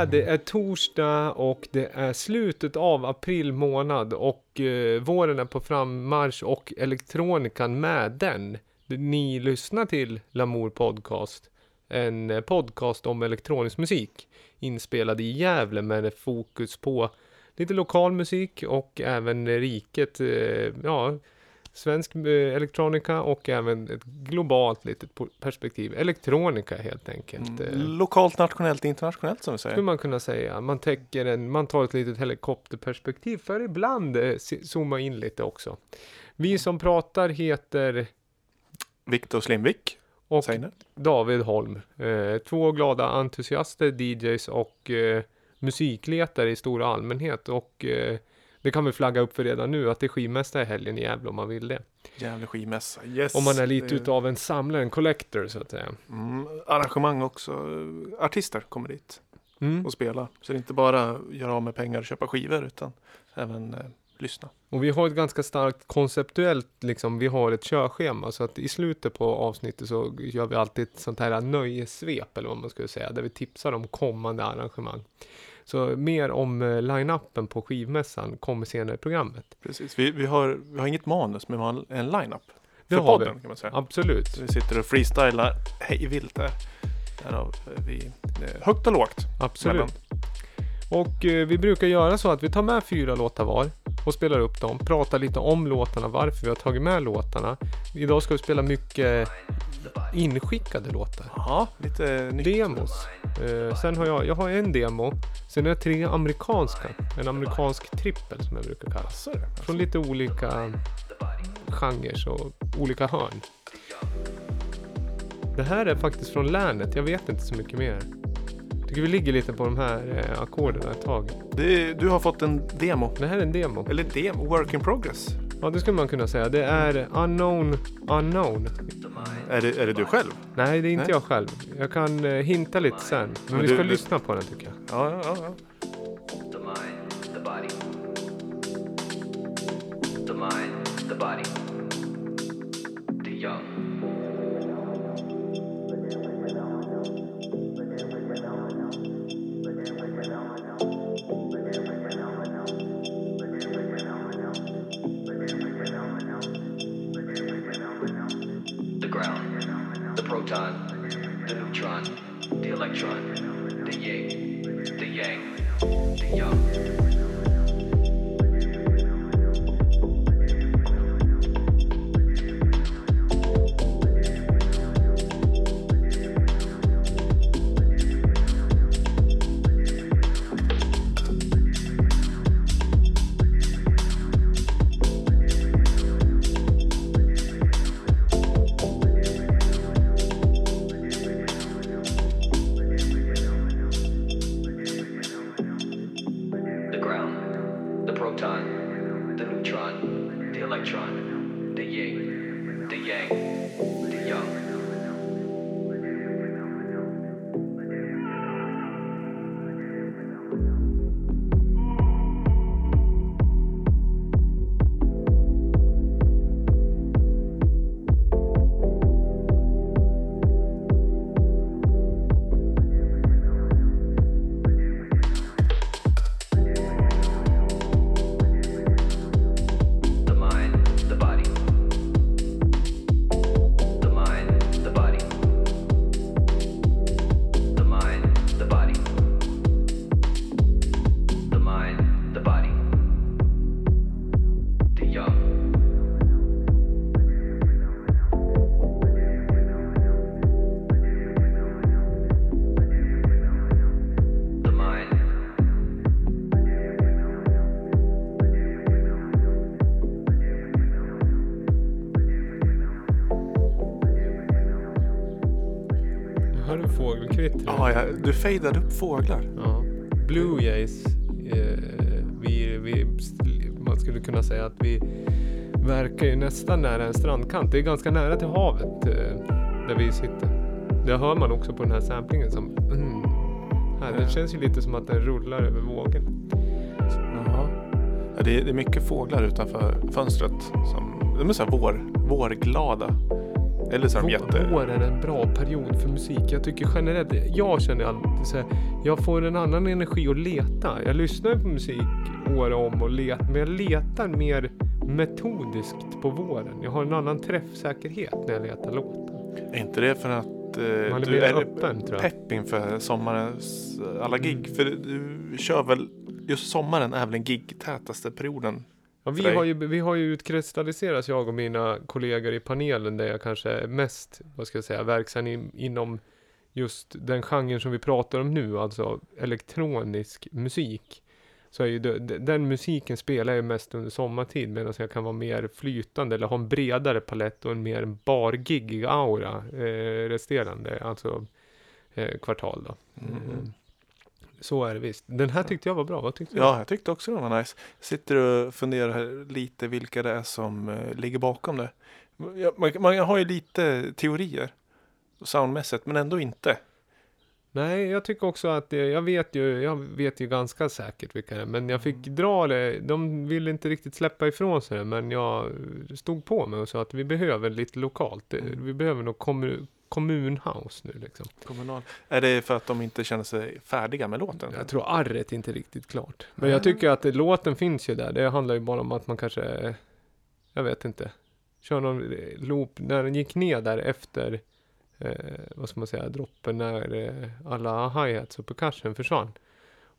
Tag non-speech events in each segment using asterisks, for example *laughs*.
är det är torsdag och det är slutet av april månad och eh, våren är på frammarsch och elektronikan med den. Ni lyssnar till Lamour Podcast, en podcast om elektronisk musik inspelad i Gävle med fokus på lite lokal musik och även riket, eh, ja, svensk eh, elektronika och även ett globalt litet perspektiv. Elektronika helt enkelt. Mm, Eh, lokalt, nationellt, internationellt som vi skulle säger. man kunna säga. Man täcker en, man tar ett litet helikopterperspektiv för ibland eh, zooma in lite också. Vi som pratar heter Viktor Slimvik, och Seiner. David Holm. Eh, två glada entusiaster, DJs och eh, musikletare i stora allmänhet. Och eh, det kan vi flagga upp för redan nu att det är skivmästare i helgen i Gävle om man vill det. Gävle skivmässa. Yes. Om man är lite det- utav en samlare, en collector så att säga. Mm, arrangemang också. Artister kommer dit Mm. och spelar. Så det är inte bara göra av med pengar och köpa skivor utan även eh, lyssna. Och vi har ett ganska starkt konceptuellt, liksom, vi har ett körschema. Så att i slutet på avsnittet så gör vi alltid ett sånt här nöjessvep, eller vad man skulle säga, där vi tipsar om kommande arrangemang. Så mer om eh, line-upen på skivmässan kommer senare i programmet. Precis. Vi, vi, har, vi har inget manus men vi har en line-up. Det För har vi. podden kan man säga. Absolut. Så vi sitter och freestylar hej vilt där. Därav eh, vi eh, högt och lågt. Absolut. mellan. Och eh, vi brukar göra så att vi tar med fyra låtar var och spelar upp dem. Pratar lite om låtarna, varför vi har tagit med låtarna. Idag ska vi spela mycket inskickade låtar. Ja, lite nytt. Demos. Eh, sen har jag, jag har en demo. Sen har jag tre amerikanska. En amerikansk trippel som jag brukar kalla. Det. Från lite olika genrer och olika hörn. Det här är faktiskt från länet. Jag vet inte så mycket mer. Tycker vi ligger lite på de här eh, ackorden ett tag. Det, du har fått en demo. Det här är en demo. Eller demo, work in progress. Ja, det skulle man kunna säga. Det är unknown unknown. Är det, är det du själv? Nej, det är inte Nej. jag själv. Jag kan eh, hinta lite sen. Men Men vi du- ska du- lyssna på den tycker jag. Ja, ja, ja. ja. The mind, the body. The mind, the body. Ja ja, du fejdade upp fåglar. Ja. Blue Jays. Eh, vi, vi, man skulle kunna säga att vi verkar ju nästan nära en strandkant. Det är ganska nära till havet eh, där vi sitter. Det hör man också på den här samplingen som mm, här, Det Ja. känns ju lite som att den rullar över vågen. Jaha. Ja, det, är, det är mycket fåglar utanför fönstret. Som, de är så här vår, vårglada. Eller så är de jätte... vår är en bra period för musik. Jag tycker generellt, jag känner alltid så här, jag får en annan energi att leta. Jag lyssnar på musik år om och letar, men jag letar mer metodiskt på våren. Jag har en annan träffsäkerhet när jag letar låtar. Är inte det för att eh, Man är du mer är öppen tror jag. pepp inför sommarens eh, alla gig? Mm. För du kör väl, just sommaren är väl den gig-tätaste perioden? Ja, vi, har ju, vi har ju utkristalliserats, jag och mina kollegor i panelen, där jag kanske är mest, vad ska jag säga, verksam in, inom just den genren som vi pratar om nu, alltså elektronisk musik. Så är ju det, de- den musiken spelar jag mest under sommartid, medan jag kan vara mer flytande, eller ha en bredare palett och en mer bargiggig aura eh, resterande, alltså eh, kvartal då. Mm. Mm. Så är det visst. Den här tyckte jag var bra, vad tyckte du? Ja, jag tyckte också det var nice. Sitter och funderar lite vilka det är som eh, ligger bakom det. Man, man har ju lite teorier soundmässigt, men ändå inte. Nej, jag tycker också att jag vet ju, jag vet ju ganska säkert vilka det är, men jag fick dra det, de ville inte riktigt släppa ifrån sig det, men jag stod på mig och sa att vi behöver lite lokalt, Mm. vi behöver nog kommun, kommunhouse nu liksom. Kommunal. Är det för att de inte känner sig färdiga med låten? Jag tror arret inte riktigt klart. Men jag tycker att låten finns ju där, det handlar ju bara om att man kanske, jag vet inte, kör någon loop, när den gick ner där efter, eh, vad ska man säga, droppen när eh, alla hi-hats och percussion försvann.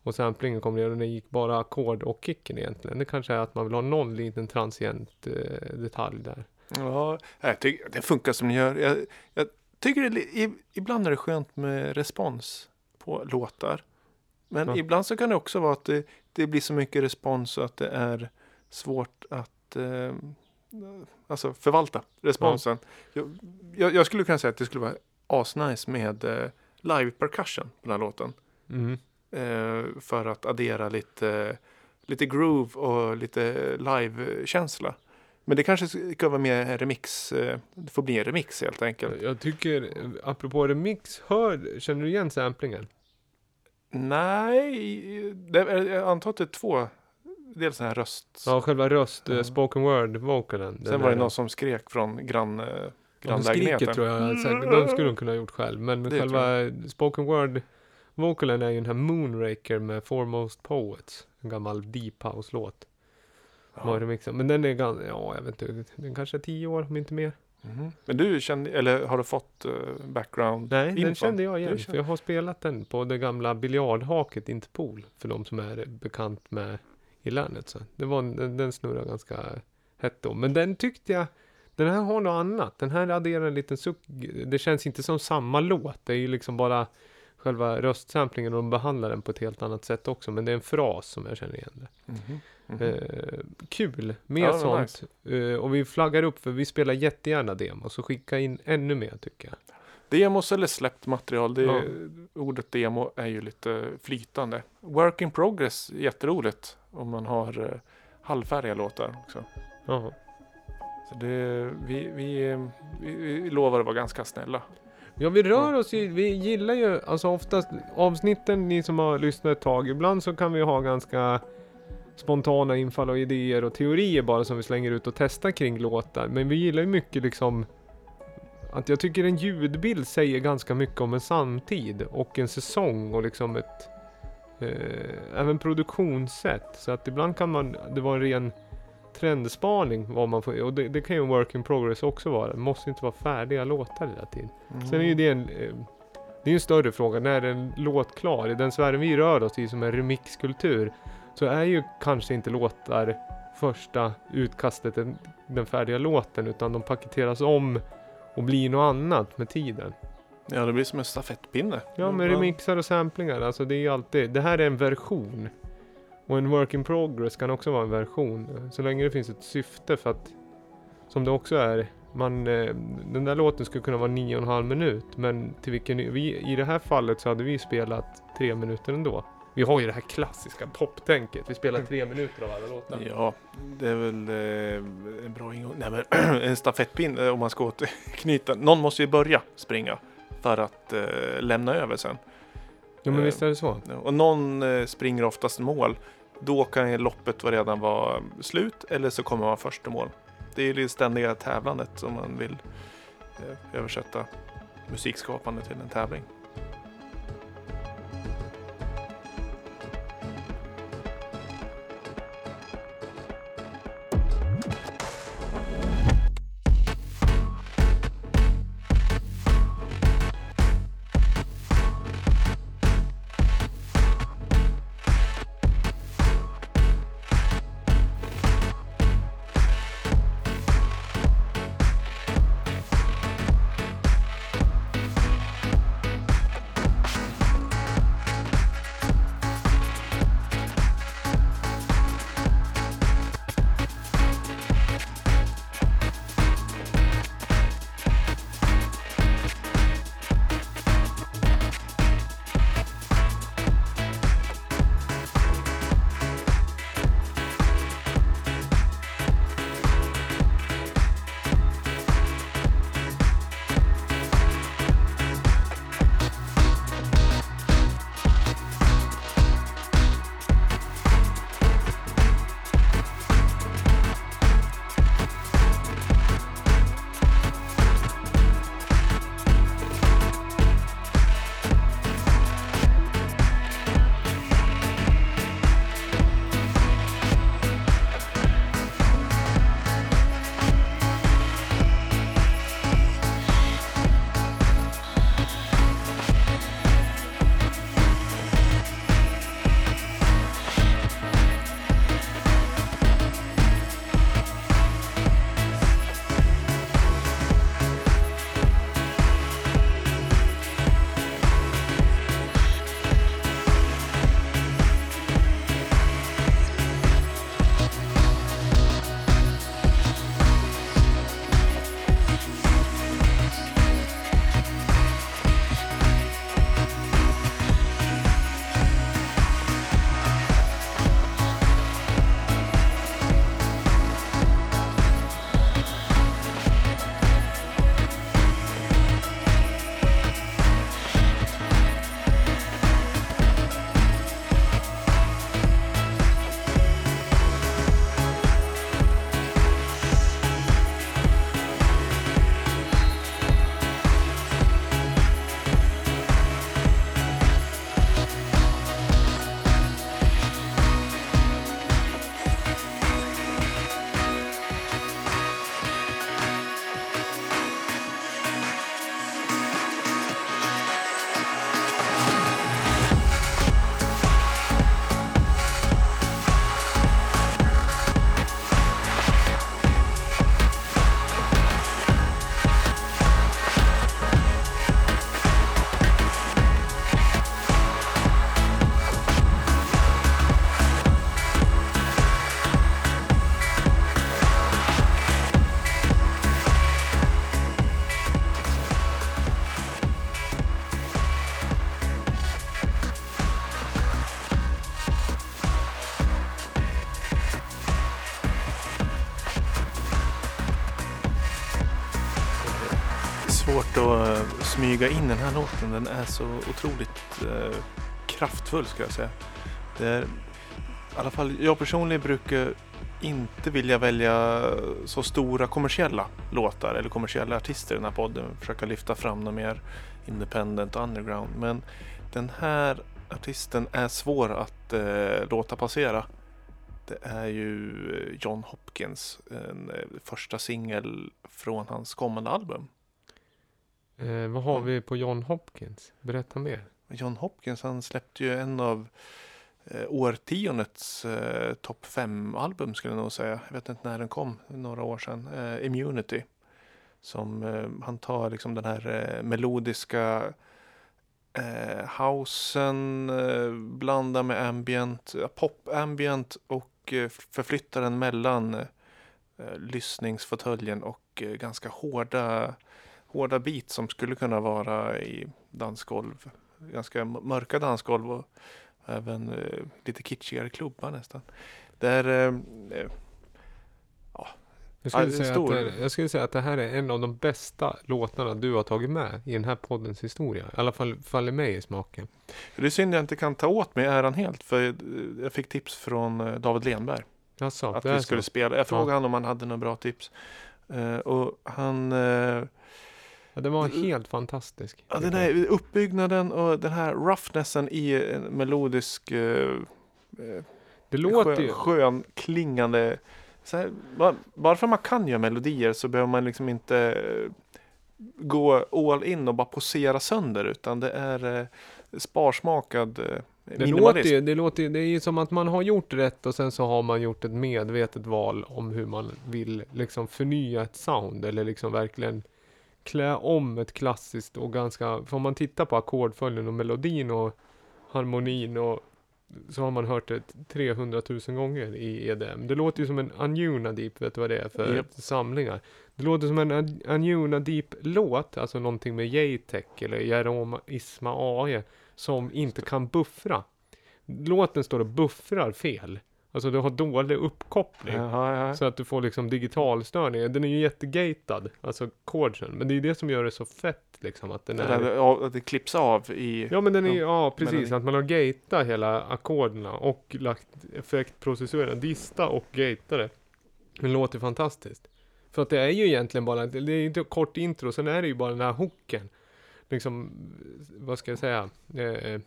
Och samplingen kom ner och det gick bara ackord och kicken egentligen. Det kanske är att man vill ha någon liten transient eh, detalj där. Ja, jag tycker, det funkar som det gör. Jag, jag tycker det, ibland är det skönt med respons på låtar. Men Ja. ibland så kan det också vara att det, det blir så mycket respons så att det är svårt att eh, alltså förvalta responsen. Jag, jag, jag skulle kunna säga att det skulle vara asnice med eh, live percussion på den här låten. Mm. Eh, för att addera lite, lite groove och lite live-känsla. Men det kanske ska vara mer remix. Eh, det får bli en remix helt enkelt. Jag tycker, apropå remix, hör, känner du igen samplingen? Nej, det, jag antar att det är två. Dels den här röst. Ja, själva röst, Ja. spoken word vocalen. den Sen var det där- någon som skrek från grann, eh, Ja, skriket grannlägenheten. tror jag säkert, de skulle de kunna ha gjort själv. Men Det själva spoken word vocalen är ju den här Moonraker med Foremost Poets. En gammal Deep House-låt. Ja. Ja. Men den är ganska, ja jag vet inte, den kanske är tio år om inte mer. Mhm. Men du kände, eller har du fått eh, background Nej, den info? kände jag igen. För jag har spelat den på det gamla biljardhaket Interpol. För de som är bekant med i länet. Så det var, en- den, den snurrar ganska hett då. Men den tyckte jag, den här har något annat. Den här adderar en liten suck. Det känns inte som samma låt. Det är ju liksom bara själva röstsamplingen och de behandlar den på ett helt annat sätt också. Men det är en fras som jag känner igen det. Mhm. Mhm. Eh, kul, mer Ja, sånt. Eh, och vi flaggar upp för vi spelar jättegärna demo. Så skicka in ännu mer tycker jag. Demos eller släppt material, det, Ja. ordet demo är ju lite flytande. Work in progress, jätteroligt om man har eh, halvfärdiga låtar också. Jaha. Så det, vi, vi, vi, vi lovar att vara ganska snälla. Ja, vi rör oss ju, vi gillar ju, alltså oftast avsnitten, ni som har lyssnat ett tag, ibland så kan vi ha ganska spontana infall och idéer och teorier bara som vi slänger ut och testar kring låtar. Men vi gillar ju mycket liksom att jag tycker en ljudbild säger ganska mycket om en samtid och en säsong och liksom ett eh, även produktionssätt. Så att ibland kan man, det vara en ren trendspaning vad man får, och det, det kan ju en work in progress också vara. Det måste inte vara färdiga låtar hela tiden. Sen är ju det en, eh, det är en större fråga. När är en låt klar? I den sfären vi rör oss i som är remixkultur så är ju kanske inte låtar första utkastet den, den färdiga låten utan de paketeras om och blir något annat med tiden. Ja, det blir som en stafettpinne. Ja, med remixar och samplingar. Alltså det är ju alltid, det här är en version. Och en work in progress kan också vara en version. Så länge det finns ett syfte för att, som det också är, man, eh, den där låten skulle kunna vara nio och en halv minut. Men till vilken, vi, i det här fallet så hade vi spelat tre minuter ändå. Vi har ju det här klassiska poptänket. Vi spelar tre minuter av alla låtar. Ja, det är väl eh, en bra ingång. Nej, men *clears throat* en stafettpinne om man ska återknyta. *laughs* Någon måste ju börja springa för att eh, lämna över sen. Ja men Eh, visst är det så. Och någon eh, springer oftast mål. Då kan loppet redan vara slut eller så kommer man först i mål. Det är det ständiga tävlandet om man vill eh, översätta musikskapande till en tävling. Smyga in den här låten. Den är så otroligt eh, kraftfull ska jag säga. Det är, I alla fall jag personligen brukar inte vilja välja så stora kommersiella låtar eller kommersiella artister i den här podden. Försöka lyfta fram något mer independent och underground. Men den här artisten är svår att eh, låta passera. Det är ju eh, John Hopkins, en eh, första singel från hans kommande album. Eh, vad har vi på John Hopkins? Berätta mer. John Hopkins han släppte ju en av eh, årtiondets eh, topp 5-album skulle jag nog säga. Jag vet inte när den kom, några år sedan. Eh, Immunity. Som eh, han tar liksom den här eh, melodiska eh, housen, eh, blandar med ambient, eh, pop-ambient och eh, förflyttar den mellan eh, lyssningsfåtöljen och eh, ganska hårda, hårda beat som skulle kunna vara i dansgolv. Ganska mörka dansgolv och även eh, lite kitschigare klubbar nästan. Det är eh, eh, Jag skulle, Ja, stor. det, jag skulle säga att det här är en av de bästa låtarna du har tagit med i den här poddens historia. I alla fall faller mig i smaken. det är synd jag inte kan ta åt mig äran helt för eh, jag fick tips från eh, David Lenberg. Jaså, att vi skulle så. spela. Jag frågade honom om han hade några bra tips. Eh, och han... eh, Ja, den var helt fantastisk. ja, den här uppbyggnaden och den här roughnessen i en melodisk eh, eh, det låter skön, ju... skön klingande... Så här, bara, bara för att man kan göra melodier så behöver man liksom inte eh, gå all in och bara posera sönder utan det är eh, sparsmakad eh, Det låter, ju, det låter ju, det är ju som att man har gjort rätt och sen så har man gjort ett medvetet val om hur man vill liksom förnya ett sound eller liksom verkligen klä om ett klassiskt och ganska, för om man tittar på ackordföljden och melodin och harmonin och så har man hört det 300 000 gånger i EDM. Det låter ju som en Anjuna Deep, vet du vad det är för Japp. samlingar? Det låter som en An- Anjuna Deep-låt, alltså någonting med Jaytech eller Jerome Isma AE som inte kan buffra. Låten står och buffrar fel. Alltså du har dålig uppkoppling. Jaha, ja. Så att du får liksom digitalstörningar. Den är ju jättegatad, alltså chordsen. Men det är ju det som gör det så fett liksom att den Det, är... där, att det klipps av i... Ja men den är Ja, precis, melodi. att man har gatat hela ackorden och lagt effektprocessorerna, dista och gata det. Det låter fantastiskt. För att det är ju egentligen bara, det är ju inte kort intro, sen är det ju bara den här hooken. Liksom, vad ska jag säga, eh,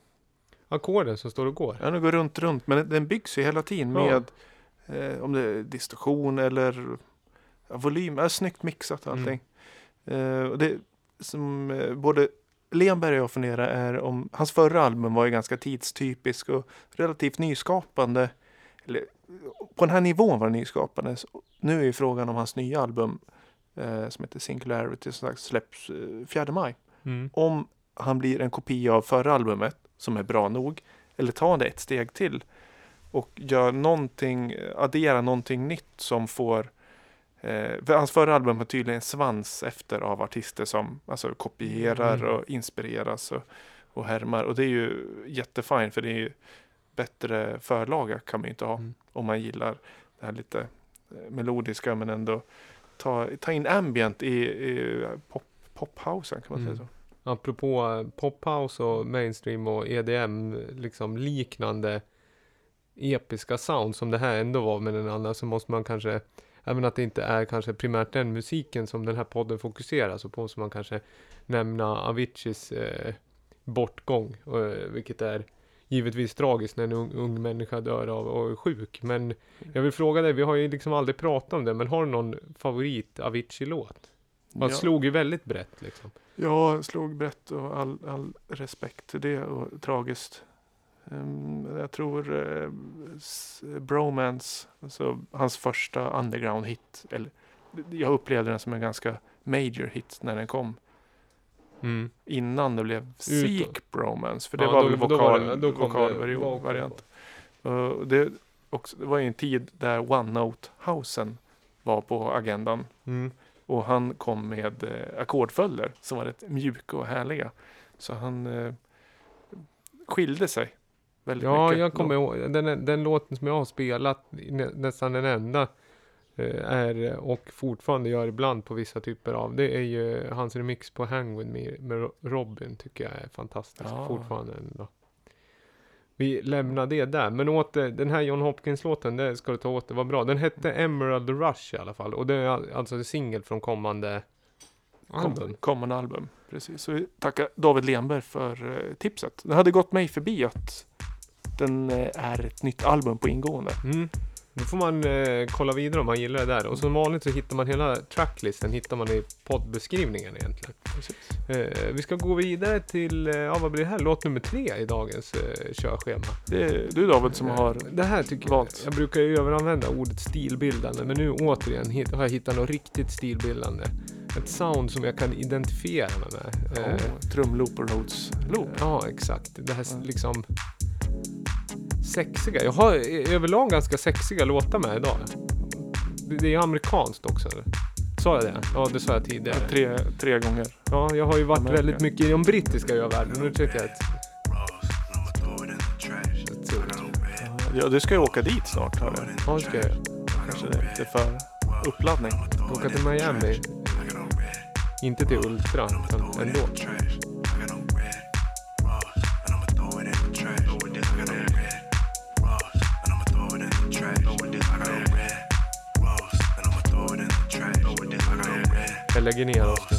ackorden som står och går. Ja, den går runt, runt. Men den byggs ju hela tiden med eh, om det är distorsion eller ja, volym. Ja, snyggt mixat Mm. allting. Eh, och det som eh, både Lenberg och jag funderar är om hans förra album var ju ganska tidstypisk och relativt nyskapande. Eller, på den här nivån var det nyskapande. Så nu är ju frågan om hans nya album eh, som heter Singularity som sagt släpps eh, 4 maj Mm. om han blir en kopia av förra albumet som är bra nog eller tar det ett steg till och gör någonting, addera någonting nytt som får eh, för hans förra album har tydligen en svans efter av artister som alltså kopierar Mm. och inspireras och, och härmar och det är ju jättefint för det är ju bättre förlaga kan man ju inte ha Mm. om man gillar det här lite eh, melodiska men ändå ta, ta in ambient i, i pop, pophousen kan man Mm. säga så. Apropå eh, pophouse och mainstream och EDM, liksom liknande episka sound som det här ändå var med den andra så måste man kanske, även att det inte är kanske primärt den musiken som den här podden fokuserar så på måste man kanske nämna Aviciis eh, bortgång, eh, vilket är givetvis tragiskt när en ung, ung människa dör av och är sjuk. Men jag vill fråga dig, vi har ju liksom aldrig pratat om det, men har du någon favorit Avicii-låt? Man Ja. slog ju väldigt brett liksom. Jag slog brett och all, all respekt till det och tragiskt. Ehm, jag tror uh, Bromance, alltså hans första underground hit. Eller, jag upplevde den som en ganska major hit när den kom. Mm. Innan det blev Seek Bromance. För det Ja, var då- väl då vokal, var det- då kom det vokalvariant. också, det var ju en tid där One Note Housen var på agendan. Mm. Och han kom med eh, ackordföljder som var rätt mjuka och härliga. Så han eh, skilde sig väldigt Ja, mycket. jag kommer ihåg den, den låten som jag har spelat, nä, nästan den enda eh, är och fortfarande gör ibland på vissa typer av. Det är ju hans remix på Hang With Me med Robin tycker jag är fantastisk Ja. fortfarande. Ändå. Vi lämnar det där, men åter, den här John Hopkins-låten, det ska du ta åt det var bra. Den hette Emerald Rush i alla fall och det är al- alltså en singel från kommande album. Kom, kommande album. Precis. Så vi tackar David Lenberg för eh, tipset. Det hade gått mig förbi att den eh, är ett nytt album på ingående. Mm. Då får man eh, kolla vidare om man gillar det där. Och som vanligt så hittar man hela tracklisten hittar man i poddbeskrivningen egentligen. Eh, vi ska gå vidare till, eh, ja vad blir det här? Låt nummer tre i dagens eh, körschema. Det är du David som har Eh, Det här tycker jag, valt. jag brukar ju överanvända ordet stilbildande, men nu återigen hit, har jag hittat något riktigt stilbildande. Ett sound som jag kan identifiera mig med. Eh, oh, trumloop och Rhodes loop. Ja, exakt. Det här liksom sexiga. Jag har överlag ganska sexiga låtar med idag. Det det är amerikanskt också. Sa jag det? Ja, det sa jag tidigare. Tre, tre gånger. Ja, jag har ju varit Amerika. väldigt mycket i de brittiska övärlden. Nu tycker jag att... Ja, du ska ju åka dit snart hörru. Ja, det ska jag. Kanske det är lite för uppladdning. Åka till Miami. Inte till Ultra, utan ändå. Lägger ner oss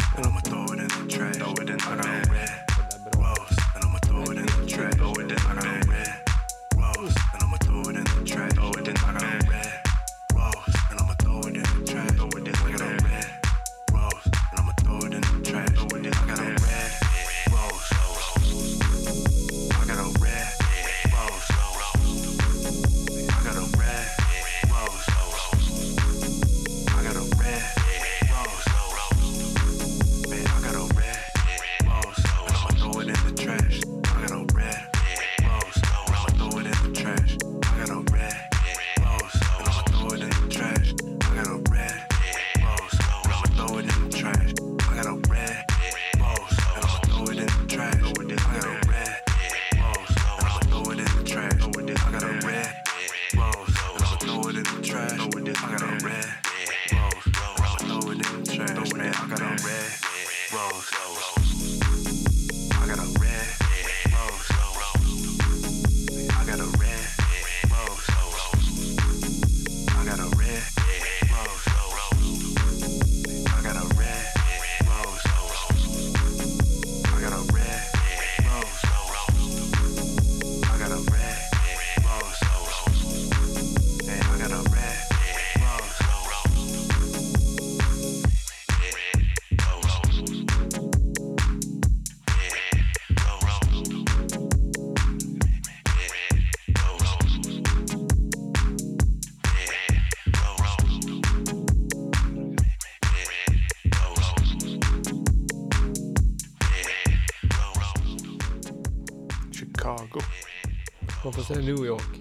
Får säga New York.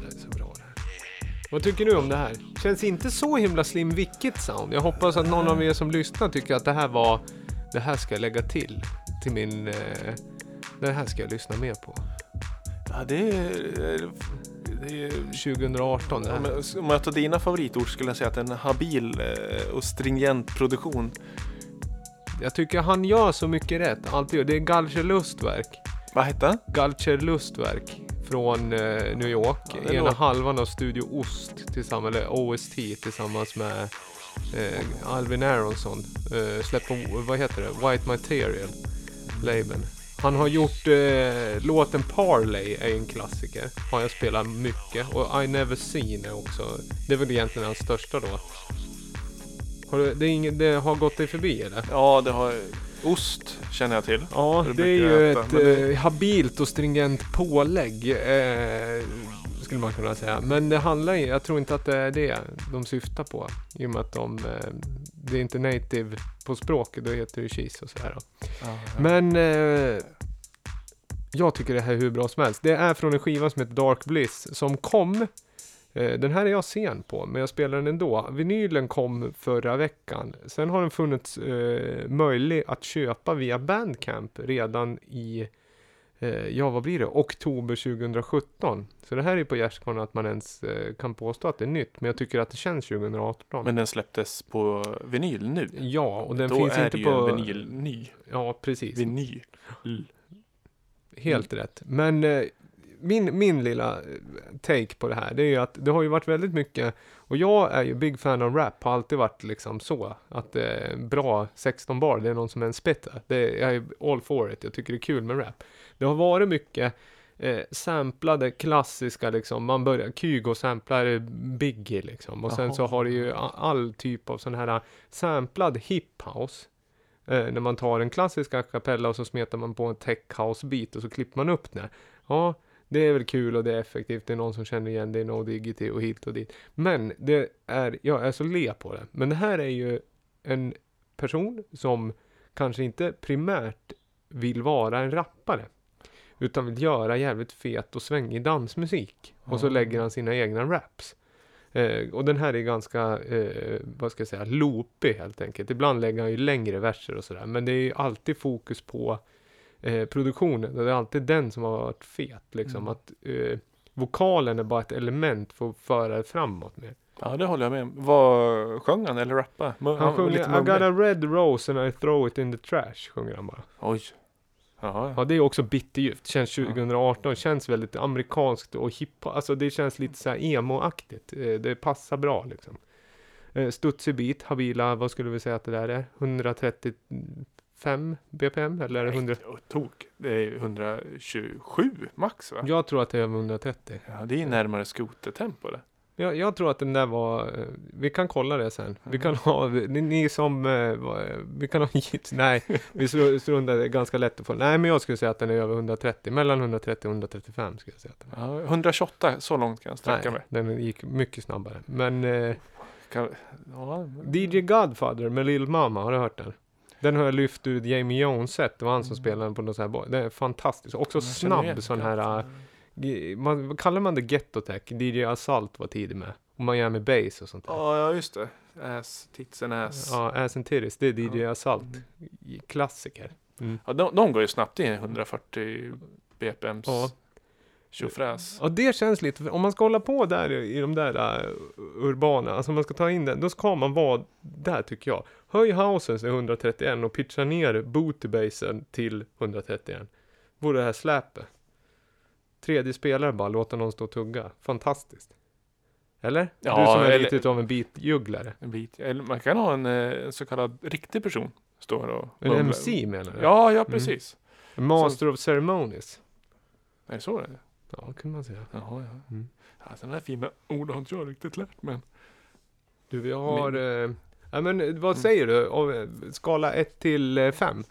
Det är så bra det här. Vad tycker du om det här? Känns inte så himla slim vilket sound. Jag hoppas att någon av er som lyssnar tycker att det här var... Det här ska jag lägga till. Till min... Eh, det här ska jag lyssna mer på. Ja, det är... Det är 2018 det Ja, här. men Om jag tar dina favoritord skulle jag säga att det är en habil eh, och stringent produktion. Jag tycker han gör så mycket rätt. Alltid. Det är Galcher Lustverk. Vad hette han? Galcher Lustverk från eh, New York. Ja, Ena låter- halvan av Studio Ost tillsammans, eller OST tillsammans med eh, Alvin Aronson. Eh, släpper, vad heter det? White Material labeln. Han har gjort eh, låten Parley är en klassiker. Har jag spelat mycket. Och I Never Seen är också. Det är väl egentligen hans största då. Har du, det, ingen, det har gått dig förbi eller? Ja, det har... Ost känner jag till. Ja, Det det är ju äta, ett det- eh, habilt och stringent pålägg. Eh, skulle man kunna säga. Men det handlar ju, jag tror inte att det är det de syftar på. I och med att de, eh, det är inte native på språket, då heter det cheese och sådär. Ja, Men eh, jag tycker det här är hur bra som helst. Det är från en skiva som heter Dark Bliss som kom. Eh, den här är jag sen på, men jag spelar den ändå. Vinylen kom förra veckan. Sen har den funnits eh, möjlig att köpa via Bandcamp redan i eh, ja vad blir det, oktober 2017. Så det här är på gärdsgården att man ens eh, kan påstå att det är nytt, men jag tycker att det känns 2018. Men den släpptes på vinyl nu. ja, och den Då finns är inte på... en vinyl ny. Ja, precis. Vinyl. Helt rätt. Men eh, min, min lilla eh, take på det här, det är ju att det har ju varit väldigt mycket, och jag är ju big fan av rap, har alltid varit liksom så, att är bra 16 bar, det är någon som är en spitter. Det är, jag är all for it, jag tycker det är kul med rap. Det har varit mycket eh, samplade klassiska liksom, man börjar, Kygo samplar Biggie liksom, och sen Jaha. så har det ju all typ av sån här samplad hiphouse. Eh, när man tar en klassisk a cappella och så smetar man på en tech house bit och så klipper man upp det. Ja, det är väl kul och det är effektivt, det är någon som känner igen det, är no diggity och hit och dit. Men det är, jag är så le på det. Men det här är ju en person som kanske inte primärt vill vara en rappare. Utan vill göra jävligt fet och svängig dansmusik. Och så Ja. lägger han sina egna raps. Eh, och den här är ganska, eh, vad ska jag säga, loopig helt enkelt. Ibland lägger han ju längre verser och sådär. Men det är ju alltid fokus på eh, produktionen. Det är alltid den som har varit fet. Liksom. Mm. Att eh, vokalen är bara ett element för att föra det framåt med. Ja, det håller jag med om. Vad sjöng han eller rappa? Mu- Han lite I got a red rose and I throw it in the trash. Sjunger han bara. Oj. Jaha, Ja, det är också bitterljuvt. Känns 2018, känns väldigt amerikanskt och hiphop. Alltså det känns lite så här emo-aktigt. Eh, Det passar bra liksom. Eh, Studsig beat, habila, vad skulle vi säga att det där är? 135 BPM? Eller är det 100? Nej, tok. Det är 127 max va? Jag tror att det är över 130. Ja, det är närmare skotertempo det. Jag, jag tror att den där var, eh, vi kan kolla det sen. Vi kan ha, ni, ni som, eh, vad- vi kan ha hit, *laughs* nej, vi stru- struntar, det är ganska lätt att få. Nej, men jag skulle säga att den är över 130, mellan 130 och 135 skulle jag säga. Att den är. Ja, 128, så långt kan jag sträcka mig. Den gick mycket snabbare. Men eh, Kan, ja, DJ Godfather med Lil Mama, har du hört den? Den har jag lyft ur Jamie Jones set, det var han som Mm. spelade den på något så här bo- Den är fantastisk. Också snabb sån det. här, äh, man, kallar man det Ghetto Tech? DJ Assault var tidig med. Och Miami Bass och sånt där. Ja, ja, just det. Ass, tits and ass. Ja. Ja, Ass and Titties, det är DJ Ja. Assault. Klassiker. Mm. de, de går ju snabbt i 140 BPMs Ja. tjofräs. Ja, det känns lite, om man ska hålla på där i i de där uh, urbana, alltså om man ska ta in den, då ska man vara där tycker jag. Höj housen till 131 och pitcha ner bootybasen till 131. Vore det här släpet. Tredje spelare bara, låta någon stå och tugga. Fantastiskt. Eller? Ja, du som är eller- lite av en beatjugglare. En bit. Eller man kan ha en eh, så kallad riktig person. Står och En mumlar. MC menar du? Ja, ja precis. En Master of Ceremonies. Är det så det är? Ja, kan man säga. Jaha, ja. Mm. ja. Sådana där fina ord har inte jag riktigt lärt men. Du, vi har... Men- Eh, ja, men eh, vad Mm. säger du? Av, eh, skala 1 till 5?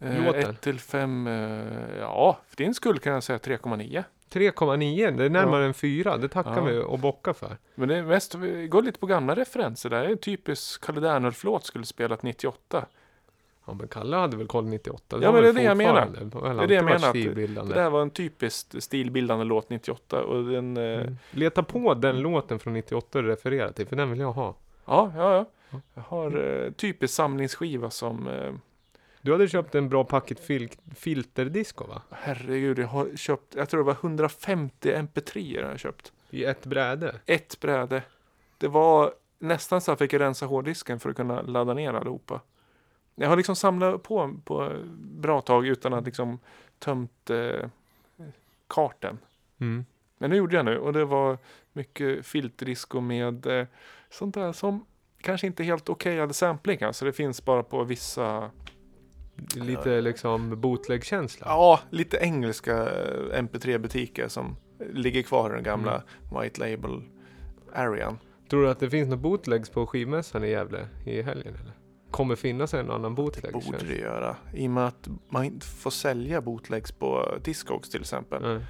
Eh, Låten? 1 till 5, eh, ja för din skull kan jag säga 3,9. 3,9, det är närmare en 4. Det tackar Ja. vi och bockar för. Men det är mest, vi går lite på gamla referenser där. Det är en typisk Kalle Dernulf-låt skulle spelat 98. Ja, men Kalle hade väl koll 98? Ja, har men det är det jag menar. Det är det jag menar, det-. Det där var en typiskt stilbildande låt 98 och den, Mm. Leta på den låten från 98 du refererar till, för den vill jag ha. ja, ja, ja. Ja. Jag har eh, typisk samlingsskiva som, eh, Du hade köpt en bra packet fil filterdisco va? herregud, jag har köpt, jag tror det var 150 MP3 jag har köpt. I ett bräde. Ett bräde. Det var nästan så att jag fick rensa hårddisken för att kunna ladda ner allihopa. Jag har liksom samlat på på bra tag utan att liksom tömt eh, karten. Mm. Men det gjorde jag nu och det var mycket filterdisco med eh, sånt där som kanske inte helt okejade samplingar. Så det finns bara på vissa, Lite liksom bootleg-känsla. ja, lite engelska eh, MP3-butiker som ligger kvar i den gamla White Label arean. Tror du att det finns några bootlegs på skivmässan i Gävle i helgen eller? Kommer finnas en annan bootleg? Borde känns- det göra. I och med att man inte får sälja bootlegs på Discogs till exempel. Nej.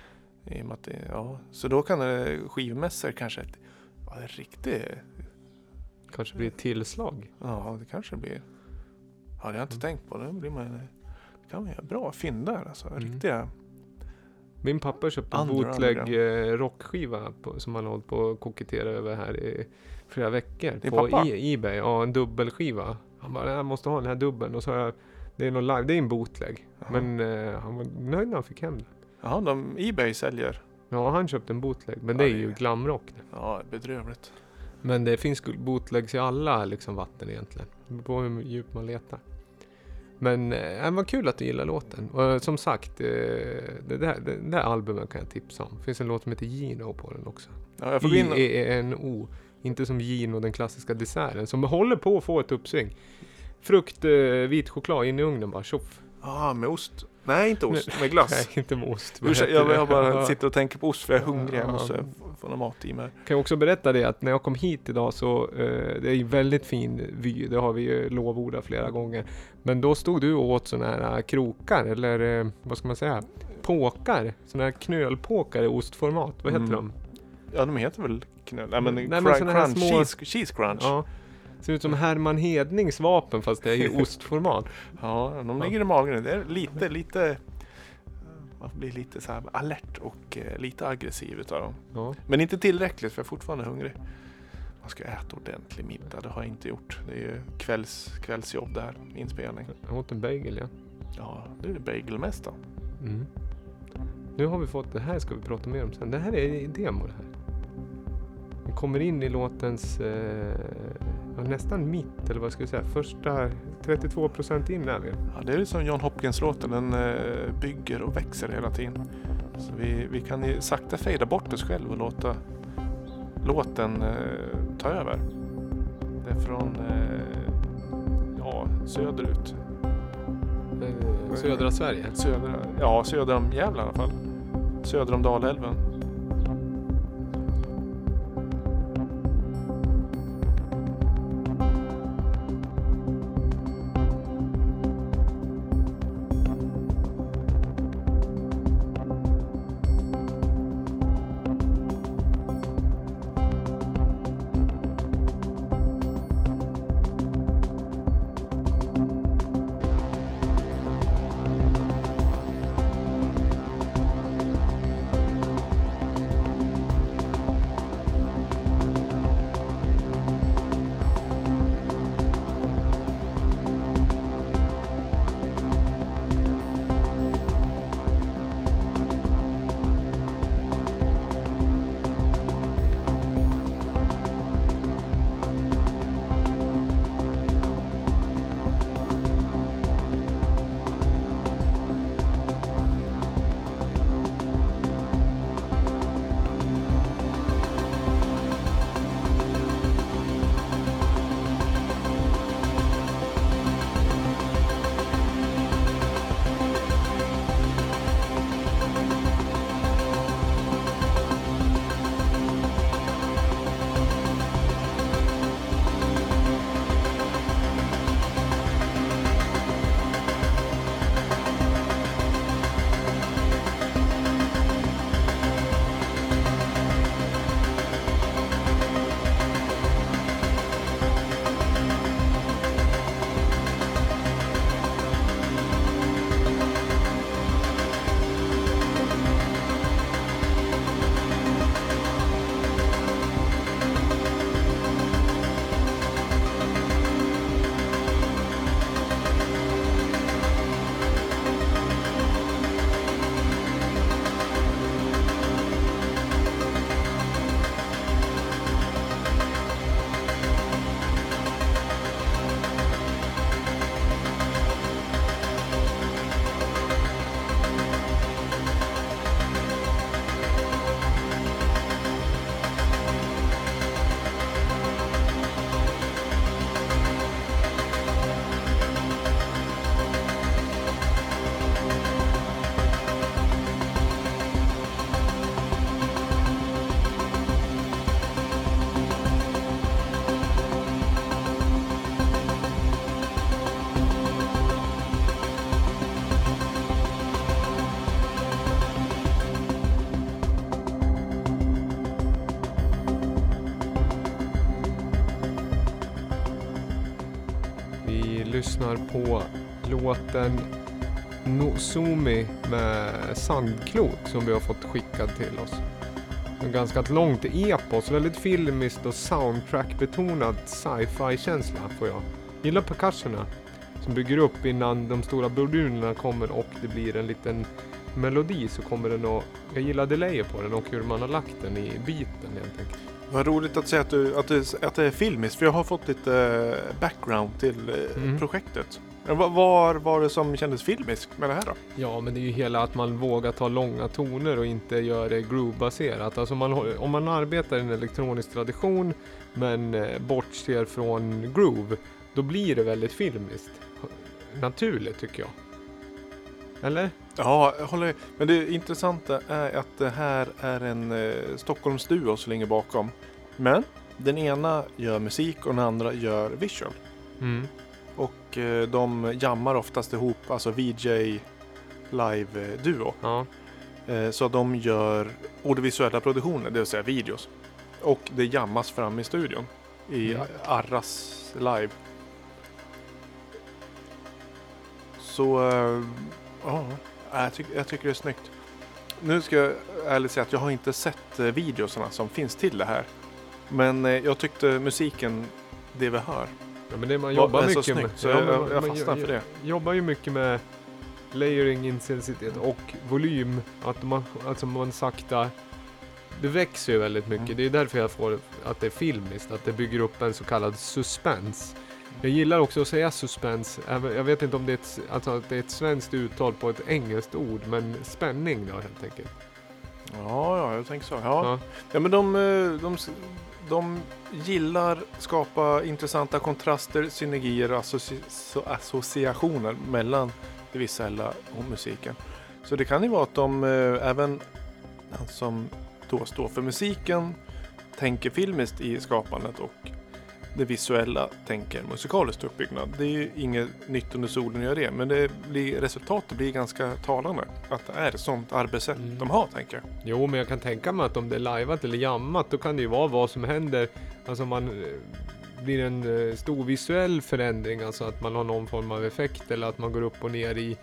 I och med att det, ja, så då kan det skivmässor kanske ett, ja, en riktig, Kanske blir ett tillslag. ja det kanske blir. Det har jag inte Mm. tänkt på. Det blir man, det kan man göra bra fynd där alltså. Mm. Riktiga. Min pappa köpte en bootleg eh, rockskiva på, som han hållit på att koketera över här i flera veckor. Din på pappa? E- Ebay. Ja, en dubbelskiva. Han bara, jag måste ha den här dubbeln. Och så har jag Det är någon live, det är en bootleg. Jaha. Men eh, han var nöjd när han fick hem den. Jaha, de, Ebay säljer. Ja, han köpte en bootleg. Men Ja, det är ju glamrock. Ja, bedrövligt. Men det finns bootlegs i alla liksom, vatten egentligen. Det beror på hur djupt man letar. Men det var kul att du gillar låten. Och eh, som sagt, eh, det, där, det där albumet kan jag tipsa om. Det finns en låt som heter Gino på den också. Ja, jag får gå in och... I-E-N-O. Inte som Gino, den klassiska desserten. Som håller på att få ett uppsving. Frukt, vit choklad in i ugnen bara, tjoff. Ja, med ost. Nej, inte ost. Med glass. *laughs* Nej, inte med ost. Vad Ursäkta, jag, jag bara sitter och tänker på ost för jag är hungrig. Jag Ja. måste få, få någon mat i mig. Kan jag också berätta det att när jag kom hit idag så eh, det är ju väldigt fin vy. Det har vi ju lovordat flera gånger. Men då stod du och åt sådana här krokar eller eh, vad ska man säga? Påkar. Sådana här knölpåkar i ostformat. Vad heter Mm. de? Ja, de heter väl knöl? Nej, men, Nej, men crunch, här små- cheese, cheese crunch. Ja, Ja. Ser ut som Herman Hednings vapen fast det är i *laughs* ostformat. de ligger i magen. Det är lite, lite... Man blir lite så här alert och eh, lite aggressiv utav dem. Ja. Men inte tillräckligt för jag är fortfarande hungrig. Man ska äta ordentlig middag, det har jag inte gjort. Det är ju kvälls, kvällsjobb där, inspelning. Jag åt en bagel ja. Ja, nu är det bagelmästa. Mm. Nu har vi fått, det här ska vi prata mer om sen. Det här är demo det här. Vi kommer in i låtens eh, nästan mitt, eller vad ska jag säga, första 32% in är vi. Ja, det är som John Hopkins-låten, den eh, bygger och växer hela tiden. Så vi, vi kan ju sakta fejda bort oss själv och låta låten eh, ta över. Det är från eh, ja, söderut. Eh, södra Sverige. Södra, ja, söder om Gävle i alla fall. Söder om Dalälven. Lyssnar på låten Nozumi med Sandklot som vi har fått skickad till oss. En ganska långt epos, väldigt filmiskt och soundtrack-betonad sci-fi-känsla får jag. Gillar percussionerna. som bygger upp innan de stora bordunerna kommer och det blir en liten melodi så kommer den att... Jag gillar delayer på den och hur man har lagt den i beaten helt enkelt. Vad roligt att säga att, du, att, det, att det är filmiskt, för jag har fått lite eh, background till eh, Mm. projektet. Vad var, var det som kändes filmiskt med det här då? Ja, men det är ju hela att man vågar ta långa toner och inte gör det groove-baserat. Alltså man, om man arbetar i en elektronisk tradition men eh, bortser från groove, då blir det väldigt filmiskt. Naturligt tycker jag. Eller? Ja, jag håller Men det intressanta är att det här är en eh, Stockholmsduo som ligger bakom. Men den ena gör musik och den andra gör visual. Mm. Och eh, de jammar oftast ihop, alltså VJ live-duo. Ja. Eh, så de gör audiovisuella produktioner, det vill säga videos. Och det jammas fram i studion. I Mm. Arras live. Så, eh, ja. Jag, tycker- jag tycker det är snyggt. Nu ska jag ärligt säga att jag har inte sett eh, videosarna som finns till det här. Men eh, jag tyckte musiken, det vi hör, ja, men det man jobbar så mycket med. snyggt. Så jag, man- jag man fastnar för det. jobbar ju mycket med layering, intensitet och volym. Att man, alltså man sakta... Det växer ju väldigt mycket. Mm. Det är därför jag får att det är filmiskt. Att det bygger upp en så kallad suspens. Jag gillar också att säga suspens. även- Jag vet inte om det är ett, alltså det är ett svenskt uttal på ett engelskt ord. Men spänning då helt enkelt. Ja, ja, jag tänker så. Ja. Ja. Ja men de, eh, de, de gillar skapa intressanta kontraster, synergier och associ associationer mellan det visuella och musiken. Så det kan ju vara att de eh, även han som då står för musiken tänker filmiskt i skapandet och det visuella tänker musikaliskt uppbyggnad. Det är ju inget nytt under solen att göra det men det blir, resultatet blir ganska talande. Att det är ett sånt arbetssätt Mm. de har tänker jag. Jo, men jag kan tänka mig att om det är lajvat eller jammat, då kan det ju vara vad som händer. Alltså man eh, blir en eh, stor visuell förändring, alltså att man har någon form av effekt eller att man går upp och ner i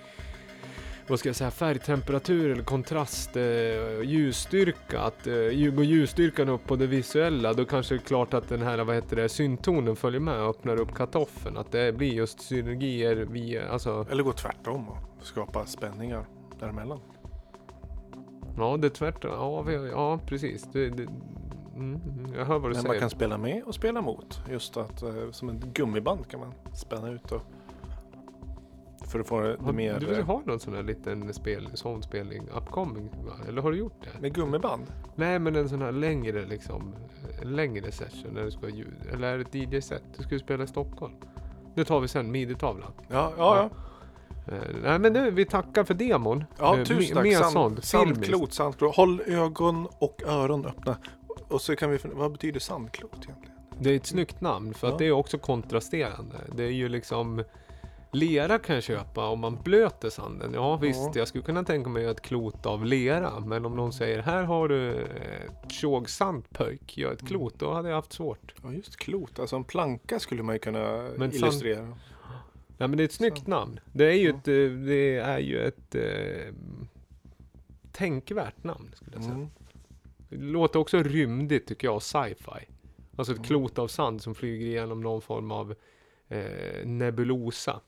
vad ska jag säga, färgtemperatur eller kontrast, eh, ljusstyrka. Att eh, går ljusstyrkan upp på det visuella, då kanske det är klart att den här, vad heter det, syntonen följer med och öppnar upp kartoffeln. Att det blir just synergier via, alltså, Eller gå tvärtom och skapa spänningar däremellan. ja det är tvärtom. Ja, vi- ja precis. Det, det, mm, mm, jag hör vad du Men säger. man kan spela med och spela mot. Just att eh, som ett gummiband kan man spänna ut och för att få det mer du eh, har någon sån här liten spel, sån spelning upcoming va? Eller har du gjort det? med gummiband. Nej men en sån här längre liksom, längre session när du ska ha ljud. Eller är det ett DJ-set? Du ska ju spela i Stockholm. Det tar vi sen, midi-tavlan. Ja, ja, ja. Eh, nej men nu, vi tackar för demon. Ja, Eh, tusen tack. Mer Sand, sånt, sandklot, sandklot. Håll ögon och öron öppna. Och så kan vi vad betyder sandklot egentligen? Det är ett snyggt namn för Ja. att det är också kontrasterande. Det är ju liksom Lera kan jag köpa om man blöter sanden. Ja visst, Ja. jag skulle kunna tänka mig ett klot av lera. Men om någon säger här har du ett tjogsand pöjk, gör Mm. ett klot. Då hade jag haft svårt. Ja, just klot. Alltså en planka skulle man ju kunna Men sand- illustrera. Nej men det är ett snyggt Sant. namn. Det är ju Ja. ett, eh, det är ju ett eh, tänkvärt namn skulle jag säga. Mm. Det låter också rymdigt tycker jag, sci-fi. Alltså ett Mm. klot av sand som flyger igenom någon form av eh, nebulosa.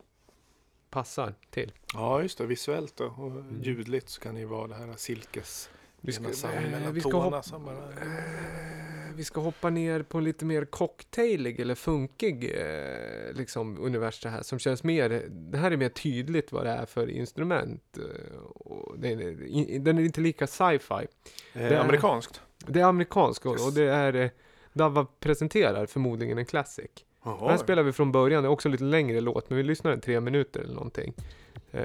Passar till. Ja, just det. Visuellt då. Och ljudligt så kan det ju vara det här silkes... Vi ska, mellan vi, ska hoppa, bara... eh, vi ska hoppa ner på en lite mer cocktailig eller funkig eh, liksom universum här som känns mer, det här är mer tydligt vad det är för instrument. eh, och det den är inte lika sci-fi. Eh, Det är- amerikanskt. Det är amerikanskt och, Yes. och det är eh, Dava presenterar förmodligen en classic. Aha. Den spelar vi från början, det är också en lite längre låt, men vi lyssnar i tre minuter eller någonting. Eh,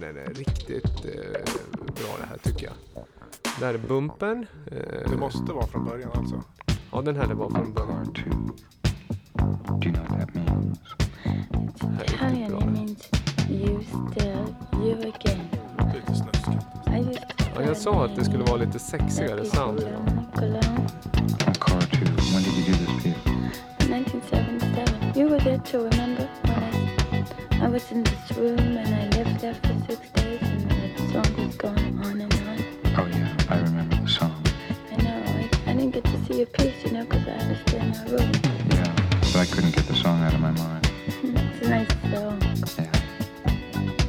den är riktigt eh, bra det här tycker jag. Där är bumpen. Eh, det måste vara från början alltså? Ja, den här är bara från början. Do you know what that means? Italian, it means you still, you again. Lite snuskigt. Ja, jag sa att det skulle vara lite sexigare sound. Cologne. 1977. You were there too, remember? When I, I was in this room and I lived there for six days and the song was going on and on. Oh yeah, I remember the song. I know, I, I didn't get to see your piece, you know, because I had to stay in my room. Yeah, but I couldn't get the song out of my mind. it's a nice song. Yeah.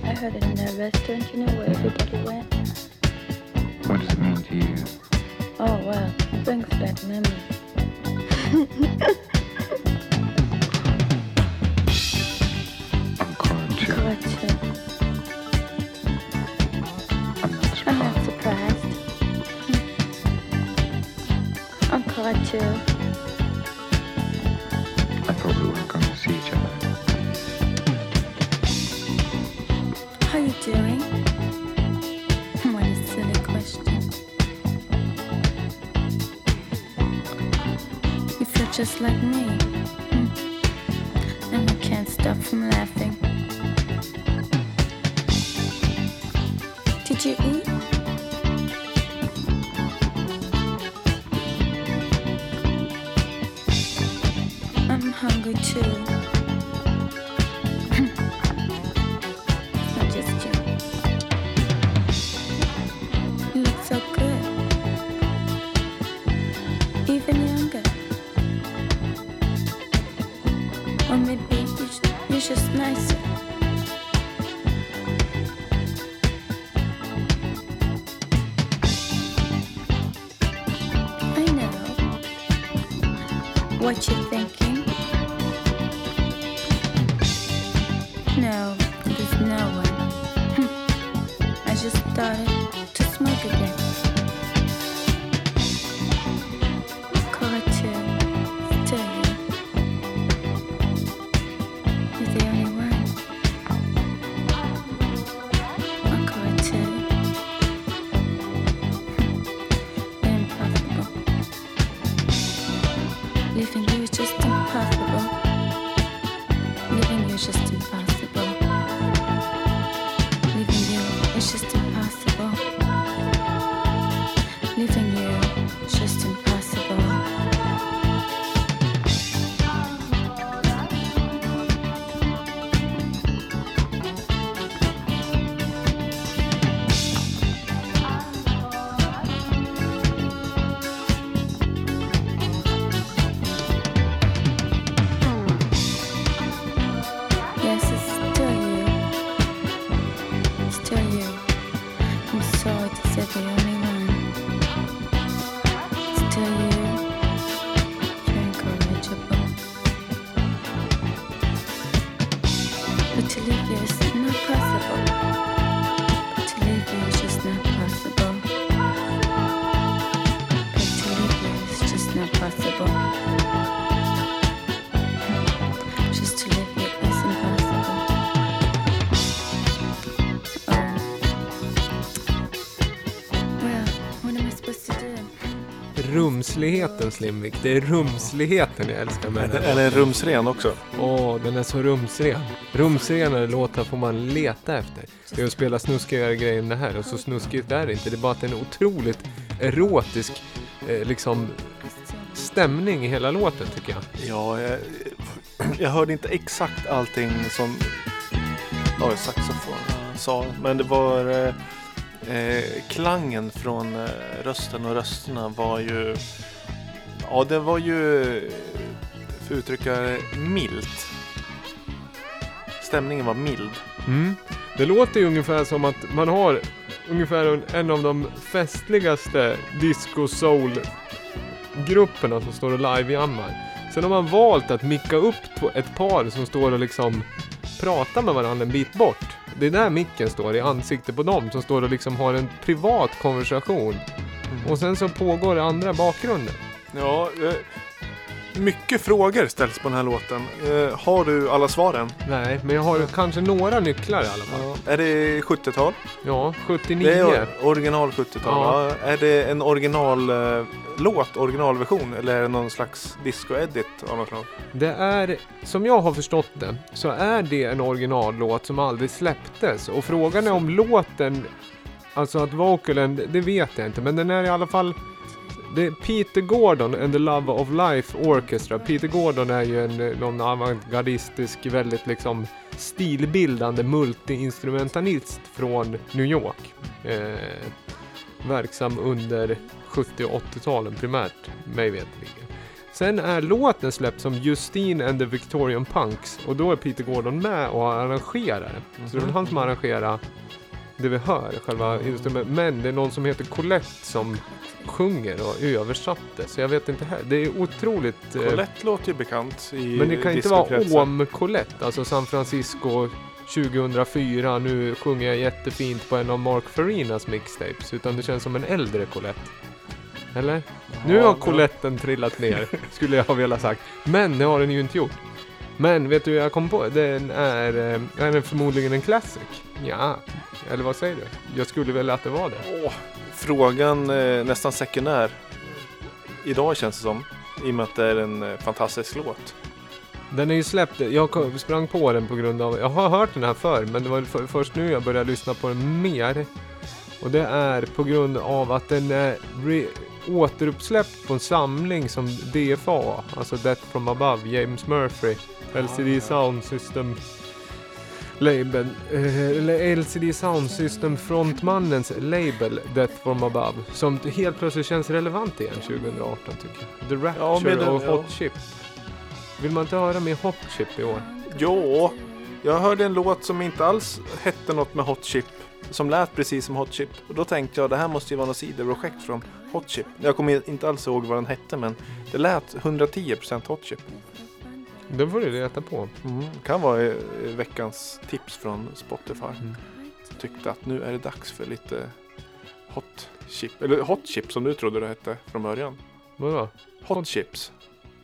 I heard it in that restaurant, you know, where everybody went. What does it mean to you? Oh, wow. It brings back memories. *laughs* Two. I thought we weren't going to see each other. How you doing? What a silly question. You feel just like me. Hmm. And I can't stop from laughing. Rumsligheten Slimvik, det är rumsligheten jag älskar med den. Eller en rumsren också. Åh, den är så rumsren. Rumsrenare låtar får man leta efter. Det är att spela snuskigare grejer än det här och så snuskigt är det inte. Det är bara att det är en otroligt erotisk eh, liksom stämning i hela låten tycker jag. Ja, jag, jag hörde inte exakt allting som ja, saxofon sa. Men det var eh, eh, klangen från eh, rösten och rösterna var ju Ja, det var ju för att uttrycka det, milt. Stämningen var mild. Mm. Det låter ju ungefär som att man har ungefär en- en av de festligaste disco soul grupperna som står och live-jammar. Sen har man valt att micka upp ett par som står och liksom pratar med varandra en bit bort. Det är där micken står, i ansiktet på dem som står och liksom har en privat konversation. Och sen så pågår det andra bakgrunden. Ja, eh, mycket frågor ställs på den här låten. Eh, har du alla svaren? Nej, men jag har kanske några nycklar i alla fall. Är det 70-tal? Ja, 79. Det är original 70-tal. Ja. Ja. Är det en original eh, originalversion eller är det någon slags disco-edit av något slag? Det är, som jag har förstått det, så är det en originallåt som aldrig släpptes. Och frågan är om låten, alltså att vocalen, det vet jag inte, men den är i alla fall det är Peter Gordon and the Love of Life Orchestra. Peter Gordon är ju en, eh, någon avantgardistisk, väldigt liksom stilbildande multiinstrumentalist från New York. Eh, verksam under 70 och 80-talen primärt, mig veterligen. Sen är låten släppt som Justine and the Victorian Punks och då är Peter Gordon med och arrangerar det. Så det är väl han som arrangerar det vi hör, själva instrumentet. Men det är någon som heter Colette som sjunger och översatte. Så jag vet inte här. Det är otroligt... eh, Colette låter ju bekant i men det kan inte vara om Colette, alltså San Francisco 2004, nu sjunger jag jättefint på en av Mark Farinas mixtapes, utan det känns som en äldre Colette. Eller? nu har Coletten trillat ner, skulle jag ha velat sagt. Men det har den ju inte gjort. Men vet du jag kom på? Den är, eh, är den förmodligen en classic. Ja, eller vad säger du? Jag skulle väl att det var det. Åh, frågan eh, nästan sekundär. Idag känns det som. I och med att det är en eh, fantastisk låt. Den är ju släppt, jag sprang på den på grund av, jag har hört den här förr men det var för, först nu jag började lyssna på den mer. Och det är på grund av att den är re, återuppsläppt på en samling som DFA, alltså Death from Above, James Murphy, LCD Sound System label, eh, eller LCD Sound System frontmannens label Death from Above som helt plötsligt känns relevant igen 2018 tycker jag. The Rapture Ja, och ja. Hot Chip. Vill man inte höra mer Hot Chip i år? Jo, jag hörde en låt som inte alls hette något med Hot Chip. Som lät precis som Hot Chip. Och då tänkte jag det här måste ju vara något sidoprojekt från Hot Chip. Jag kommer inte alls ihåg vad den hette men det lät 110% Hot Chip. Den får du leta på. Kan vara veckans tips från Spotify. Mm. Tyckte att nu är det dags för lite Hot Chip. Eller Hot Chip som du trodde det hette från början. Vadå? Hot Chips.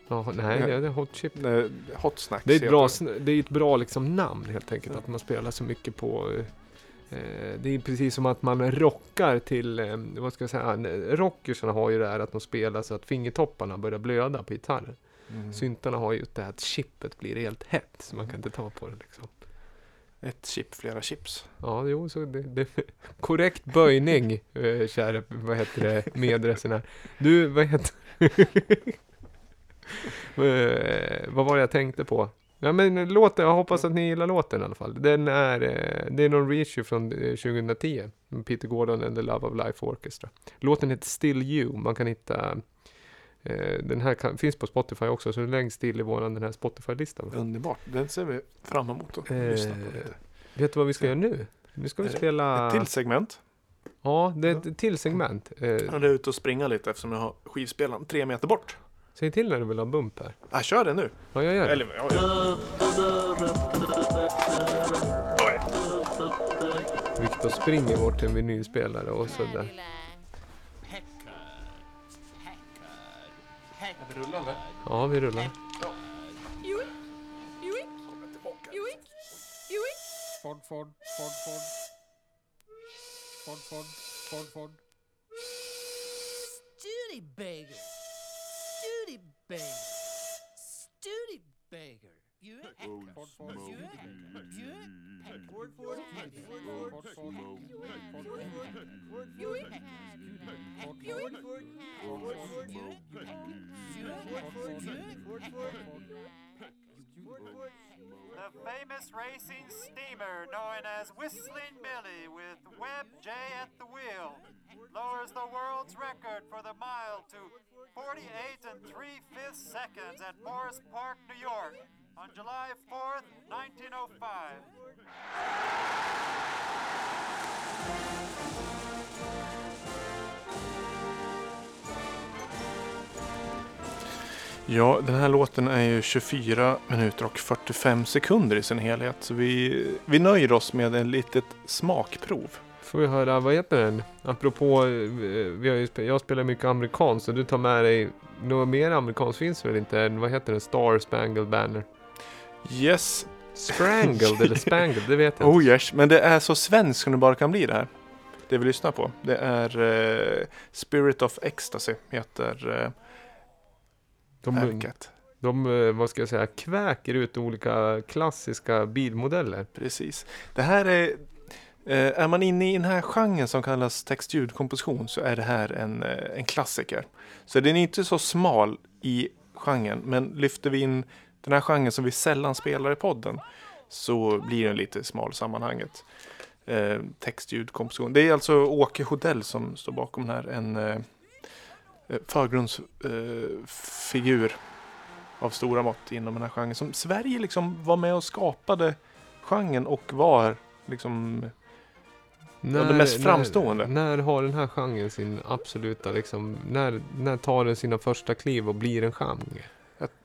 Ja, nej, Ja. det är Hot Chip. Nej, Hot Snacks Det är ett bra, det är ett bra liksom namn helt enkelt. Att man spelar så mycket på eh, eh, det är precis som att man rockar till, eh, vad ska jag säga, rockersarna har ju det här att de spelar så att fingertopparna börjar blöda på gitarren. Mm. Syntarna har ju det här att chippet blir helt hett så man kan inte ta på det liksom. Ett chip, flera chips. Ja, jo, så det, det *laughs* korrekt böjning, eh, kära, vad heter det, medresenär. Du, vad heter *laughs* eh, Vad var det jag tänkte på? Ja men låten, jag hoppas att ni gillar låten i alla fall. Den är, eh, det är någon reissue från eh, 2010. med Peter Gordon and the Love of Life Orchestra. Låten heter Still You, man kan hitta eh, den här kan, finns på Spotify också, så längst till i våran den här Spotify-listan. Underbart. Den ser vi fram emot att Eh, lyssna på lite. Vet du vad vi ska göra nu? Nu ska vi Eh, spela... Ett till segment. Ja, det är ett till segment. Eh, Jag är ute och springa lite eftersom jag har skivspelaren tre meter bort. säg till när du vill ha bump här. Jag kör det nu. Ja, jag gör det. Eller, ja, ja. Viktor springer bort till en vinylspelare och sådär. Ja, vi rullar. Ford, Ford, Ford, Ford. Ford, Ford, Ford, Ford. Studebaker. Studebaker. Studebaker. The famous racing steamer known as Whistling Billy with Webb J at the wheel lowers the world's record for the mile to 48 and 3 fifths seconds at Morris Park, New York on July 4th, 1905. ja, den här låten är ju 24 minuter och 45 sekunder i sin helhet. Så vi, vi nöjer oss med en litet smakprov. Får vi höra, vad heter den? Apropå, eh, vi har ju, spe- jag spelar mycket amerikanskt så du tar med dig något mer amerikanskt finns väl inte? än, Vad heter den? Star Spangled Banner? Yes, Strangled eller *laughs* Spangled, det vet jag oh inte. yes, men det är så svenskt som det bara kan bli det här. Det vi lyssnar på. Det är eh, Spirit of Ecstasy heter eh, De, verket. de, eh, vad ska jag säga, kväker ut olika klassiska bilmodeller. Precis. Det här är, eh, är man inne i den här genren som kallas text-ljudkomposition så är det här en, en klassiker. Så den är inte så smal i genren, men lyfter vi in den här genren som vi sällan spelar i podden så blir den lite smal i sammanhanget. Eh, text-ljudkomposition. Det är alltså Åke Hodell som står bakom den här. En, eh, eh, förgrundsfigur eh, av stora mått inom den här genren. Som Sverige liksom var med och skapade genren och var liksom Ja, det mest framstående. När, när har den här genren sin absoluta liksom, när, när tar den sina första kliv och blir en genre?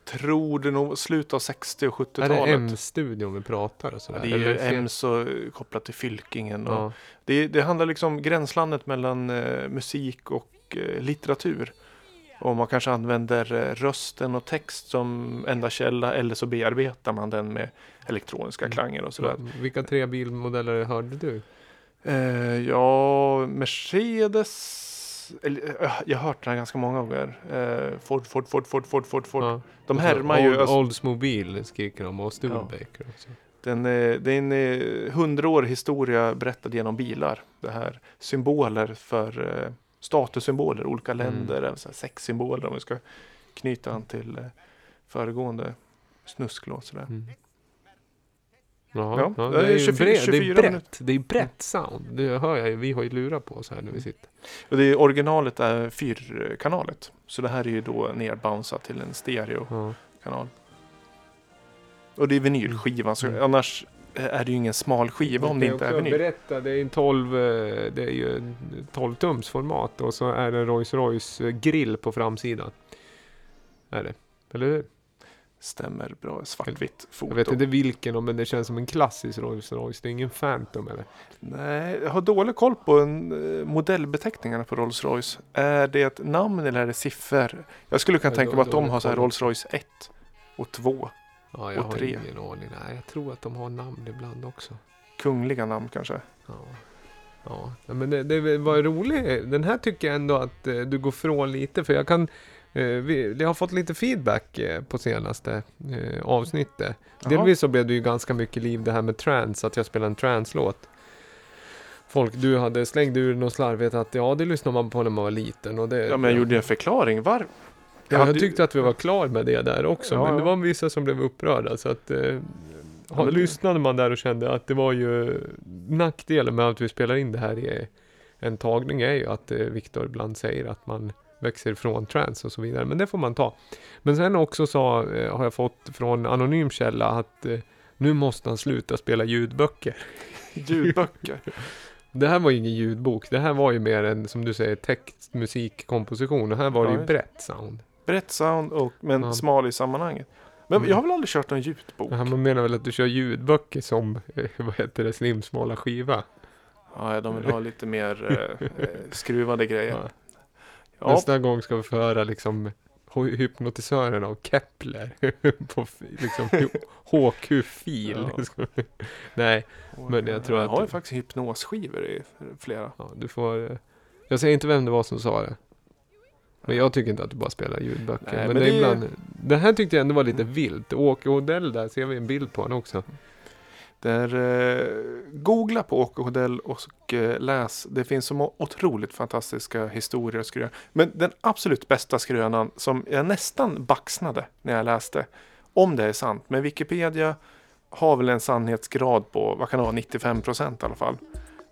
Tror det nog slutet av 60 och Är 70-talet. det M-studion vi pratar och sådär? Ja, det är ju Ems och kopplat till Fylkingen. Ja. det, det handlar liksom gränslandet mellan eh, musik och eh, litteratur. Och man kanske använder eh, rösten och text som enda källa eller så bearbetar man den med elektroniska Mm. klanger och sådär. Vilka tre bilmodeller hörde du? Eh, ja, Mercedes. Eller, eh, jag har hört den här ganska många gånger. Eh, Ford, Ford, Ford, Ford, Ford, Ford, Ford. Ja. De härmar ju. Old, Alltså, Oldsmobile skriker de och Studebaker också. den, eh, det är en eh, hundraårig historia berättad genom bilar. Det här symboler för statussymboler, olika Mm. länder, här sexsymboler om vi ska knyta an till föregående snusklåt. Sådär. Mm. Jaha, Ja, det är är 24 24, det är 24 brett. Det är brett sound. Det hör jag ju. Vi har ju lurat på oss här när vi sitter. Och det är, originalet är fyrkanalet. Så det här är ju då nerbounceat till en stereokanal. Ja. Och det är vinylskivan, så Mm. annars är det ju ingen smal skiva om det inte är vinyl. Berätta, det är en 12, eh, det är ju en 12 tums format och så är det en Rolls Royce grill på framsidan. Är det? Eller hur? Stämmer bra, svartvitt foto. Jag vet inte vilken, men det känns som en klassisk Rolls Royce. Det är ingen Phantom eller? Nej, jag har dålig koll på en, eh, modellbeteckningarna på Rolls Royce. Är det ett namn eller är det siffror? Jag skulle kunna Ja, tänka mig att de har så här. Rolls Royce 1 och 2. Ja, jag Och har tre. ingen aning. Nej, jag tror att de har namn ibland också. Kungliga namn kanske. Ja, ja. ja men det, det var roligt. Den här tycker jag ändå att eh, du går från lite. För jag kan... Eh, vi, har fått lite feedback eh, på senaste eh, avsnittet. Jaha. Delvis så blev det ju ganska mycket liv det här med trance, att jag spelar en trance-låt. Folk, du hade slängt ur något slarvigt att ja, det lyssnar man på när man var liten. Och det, Ja, men jag gjorde en förklaring. Var? Ja, jag tyckte att vi var klar med det där också, Ja, men det ja. var vissa som blev upprörda. Så att, eh, det- lyssnade man där och kände att det var ju nackdelen med att vi spelar in det här i en tagning är ju att eh, Viktor ibland säger att man växer ifrån trance och så vidare, men det får man ta. Men sen också sa, eh, har jag fått från anonym källa att eh, nu måste han sluta spela ljudböcker. *laughs* Ljudböcker. Det här var ju ingen ljudbok, det här var ju mer en, som du säger, text, musik, komposition och här var det Ja, ju just. brett sound. Brett sound och, men Ja. smal i sammanhanget. Men Mm. jag har väl aldrig kört någon ljudbok? Ja, man menar väl att du kör ljudböcker som, eh, vad heter det, slimsmala skiva? Ja, de vill ha lite mer eh, skruvade grejer. Ja. Ja, Nästa gång ska vi få höra liksom hy- hypnotisören av Kepler *laughs* på liksom HQ-fil. Ja. Nej, men jag tror jag att- har ju faktiskt hypnosskivor i flera. ja, du får... eh, Jag säger inte vem det var som sa det. Men jag tycker inte att du bara spelar ljudböcker. Nej, men men det är det- ibland... Det här tyckte jag ändå var lite vilt. Åke Odell där, ser vi en bild på honom också. Där, eh, googla på Åke Hodell och eh, läs. Det finns så otroligt fantastiska historier och skrönor. Men den absolut bästa skrönan som jag nästan baxnade när jag läste. Om det är sant. Men Wikipedia har väl en sannhetsgrad på, vad kan det vara, 95 procent i alla fall.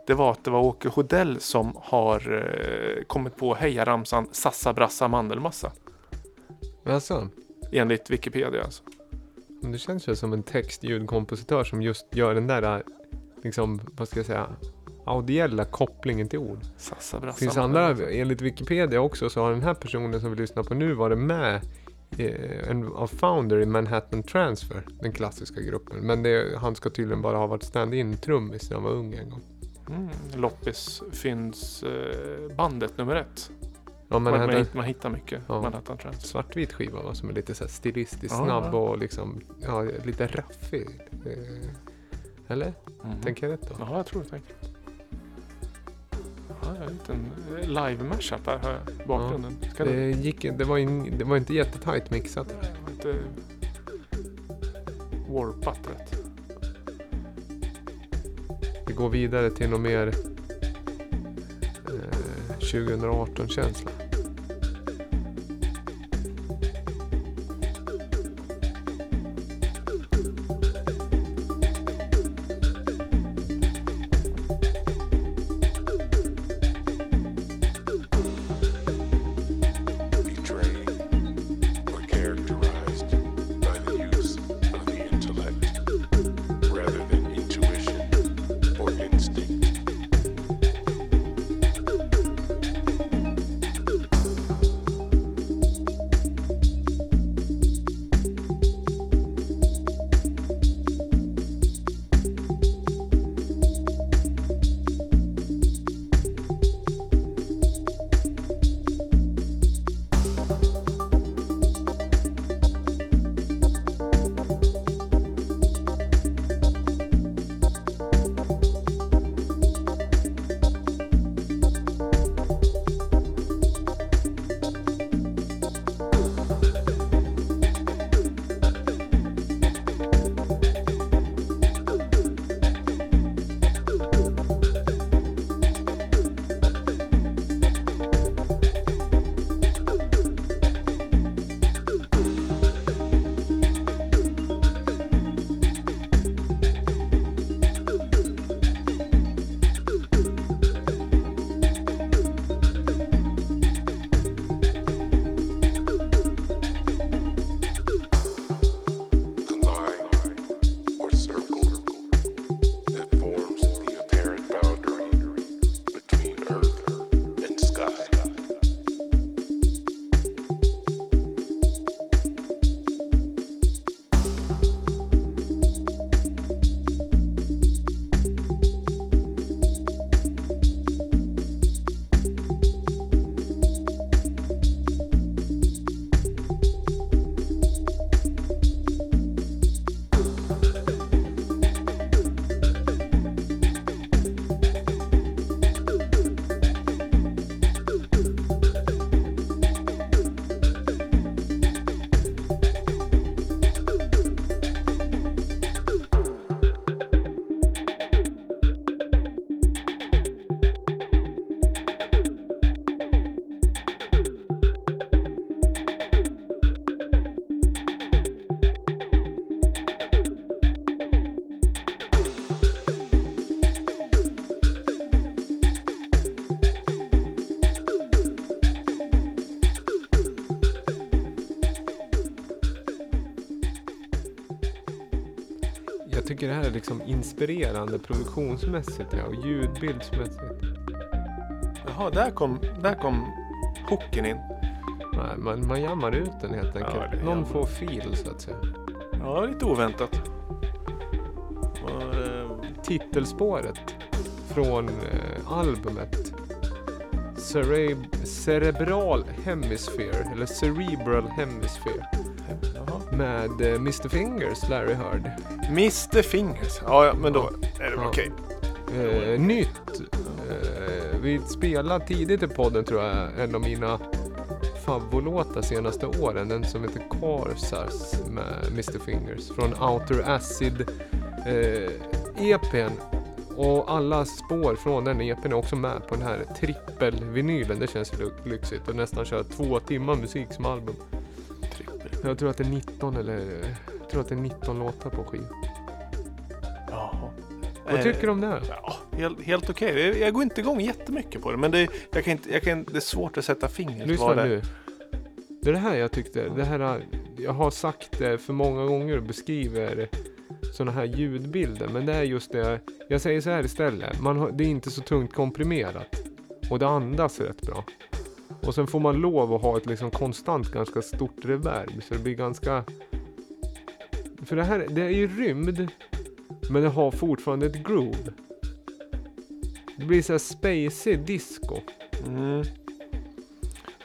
Det var att det var Åke Hodell som har eh, kommit på hejaramsan Sassa Brassa Mandelmassa. Alltså, Enligt Wikipedia alltså. Men det känns ju som en text-ljudkompositör som just gör den där, liksom, vad ska jag säga, audiella kopplingen till ord. Sassa Brassa finns andra, enligt Wikipedia också, så har den här personen som vi lyssnar på nu varit med eh, en av founder i Manhattan Transfer, den klassiska gruppen. Men det, han ska tydligen bara ha varit stand-in trummis när han var ung en gång. Mm, Loppis finns eh, bandet nummer ett. Ja, Man, hade man hittar mycket. Ja. Manhattan Trans. svartvit skiva va, som är lite så här stilistiskt Ja, snabb ja. och liksom, ja, lite raffig. Eh, eller? Mm. Tänker jag rätt då? Ja, jag tror det säkert. Ja, en liten eh, live-mashup här har jag i bakgrunden. Ska Det, gick, det, var in, det var inte jättetajt mixat. Det var inte warpat rätt. Vi går vidare till något mer eh, 2018-känsla. Tycker det här är liksom inspirerande produktionsmässigt ja, och ljudbildsmässigt. Jaha, där kom, där kom hooken in. Nej, man, man jammar ut den helt enkelt. Ja, Någon får fil så att säga. Ja, lite oväntat. Och, eh, Titelspåret från eh, albumet Cereb- Cerebral Hemisphere, eller Cerebral Hemisphere jaha. med eh, Mr Fingers, Larry Heard. Mr Fingers. Ja, men då är det väl okej. Eh, nytt. Eh, vi spelade tidigt i podden tror jag en av mina favoritlåtar senaste åren. Den som heter Corsars med Mr Fingers från Outer Acid eh, EPn. Och alla spår från den EPn är också med på den här trippelvinylen. Det känns lyxigt att nästan köra två timmar musik som album. Jag tror att det är 19 eller jag tror att det är 19 låtar på skivan. Vad Eh, tycker du om det? Ja, helt, helt okej. Jag, jag går inte igång jättemycket på det. Men det, jag kan inte, jag kan, det är svårt att sätta fingret Lyssna vad det nu. Det är det här jag tyckte. Det här, jag har sagt det för många gånger och beskriver sådana här ljudbilder. Men det är just det. Jag säger så här istället. Man har, det är inte så tungt komprimerat. Och det andas rätt bra. Och sen får man lov att ha ett liksom konstant ganska stort reverb. Så det blir ganska... För det här, det är ju rymd. Men det har fortfarande ett groove. Det blir så här spacey disco. Mm.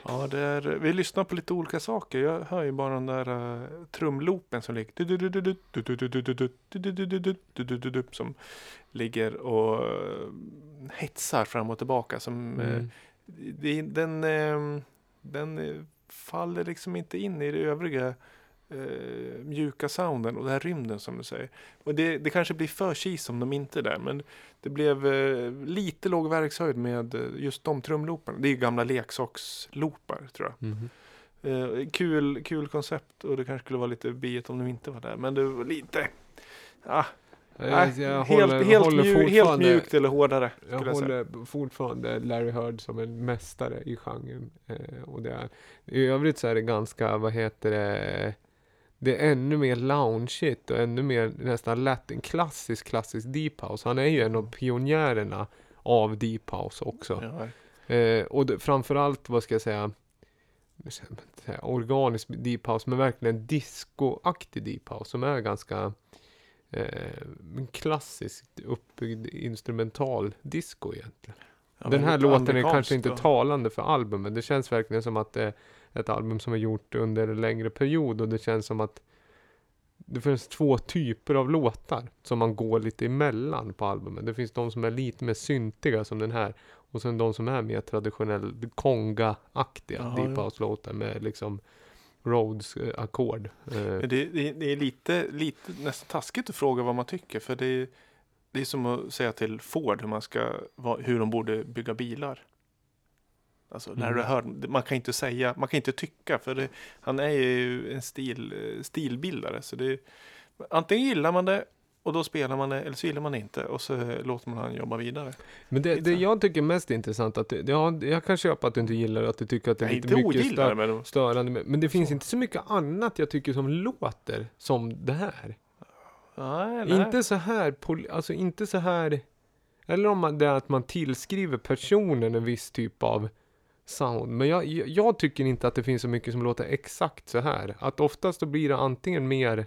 Ja, det är, vi lyssnar på lite olika saker. Jag hör ju bara den där uh, trumloopen som ligger som ligger och uh, hetsar fram och tillbaka. Som, eh, Mm. det, den eh, den faller liksom inte in i det övriga eh, mjuka sounden och den här rymden som du säger. Och det, det kanske blir för cheese om de inte är där. Men det blev eh, lite låg verkshöjd med eh, just de trumlooparna. Det är ju gamla leksaksloopar tror jag. Mhm. Eh, kul, kul koncept och det kanske skulle vara lite biet om de inte var där. Men det var lite... Ah, nej, Jag, helt, håller, helt, håller mju, helt mjukt eller hårdare. jag jag säga. håller fortfarande Larry Heard som en mästare i genren. Eh, och det är, I övrigt så är det ganska, vad heter det, det är ännu mer loungeigt och ännu mer nästan latin, klassisk, klassisk deep house. Han är ju en av pionjärerna av deep house också. Ja, Eh, och det, framförallt, vad ska jag säga, organisk deep house, men verkligen discoaktig deep house som är ganska eh, klassiskt uppbyggd instrumental disco egentligen. ja, Den här låten är kanske inte talande för albumet. Det känns verkligen som att det är ett album som är gjort under en längre period och det känns som att det finns två typer av låtar som man går lite emellan på albumet. Det finns de som är lite mer syntiga som den här och sen de som är mer traditionell konga-aktiga Ja, deep house-låtar med liksom Rhodes-ackord. Eh, Det, det, det är lite, lite nästan taskigt att fråga vad man tycker. För det är, det är som att säga till Ford hur, man ska, hur de borde bygga bilar. Alltså, när Mm. du hör, man kan inte säga, man kan inte tycka. För det, han är ju en stil, stilbildare. Så det, antingen gillar man det och då spelar man det. Eller så gillar man det inte. Och så låter man han jobba vidare. Men det, det jag tycker är mest intressant att, det, ja, jag kan köpa att du inte gillar att du tycker att det är Jag är lite mycket ogillar stö- men störande. Men, det finns Så. inte så mycket annat jag tycker som låter som det här. nej, nej. Inte så här, alltså inte så här, eller om man, det är att man tillskriver personen en viss typ av sound. Men jag, jag, tycker inte att det finns så mycket som låter exakt så här. Att oftast då blir det antingen mer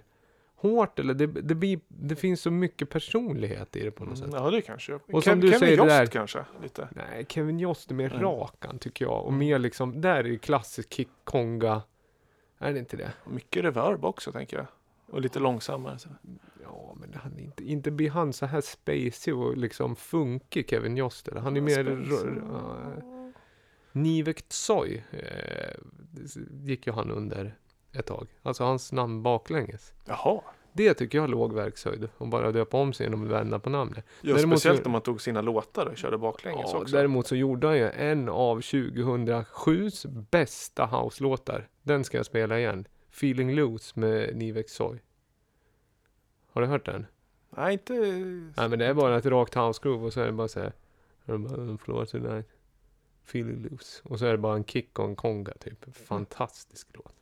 hårt eller det, det, blir, det finns så mycket personlighet i det på något sätt. Ja, det kanske. Och som du Kevin säger, Jost där- kanske. Lite. Nej, Kevin Jost är mer Mm. rakan tycker jag. Och mer liksom, där är det klassisk kick-konga. Är det inte det? Mycket reverb också tänker jag. Och lite långsammare. Så. Ja, men han inte, inte blir han så här spacey och liksom funkig Kevin Jost. eller? Han är mer... Spacey. Nivek Tsoy eh, gick ju han under ett tag. Alltså hans namn baklänges. Jaha. Det tycker jag är låg verkshöjd. Och bara döpa om sig genom att vända på namnet. Ja, Däremot speciellt så- om man tog sina låtar och körde baklänges Ja, också. däremot så gjorde han ju en av 2007s bästa house-låtar. Den ska jag spela igen. Feeling Loose med Nivek Tsoy. Har du hört den? Nej, inte... Nej men det är bara ett rakt house groove och så är det bara så här. "I'm floor tonight. Feeling loose. Och så är det bara en kick och en konga typ. Fantastisk låt.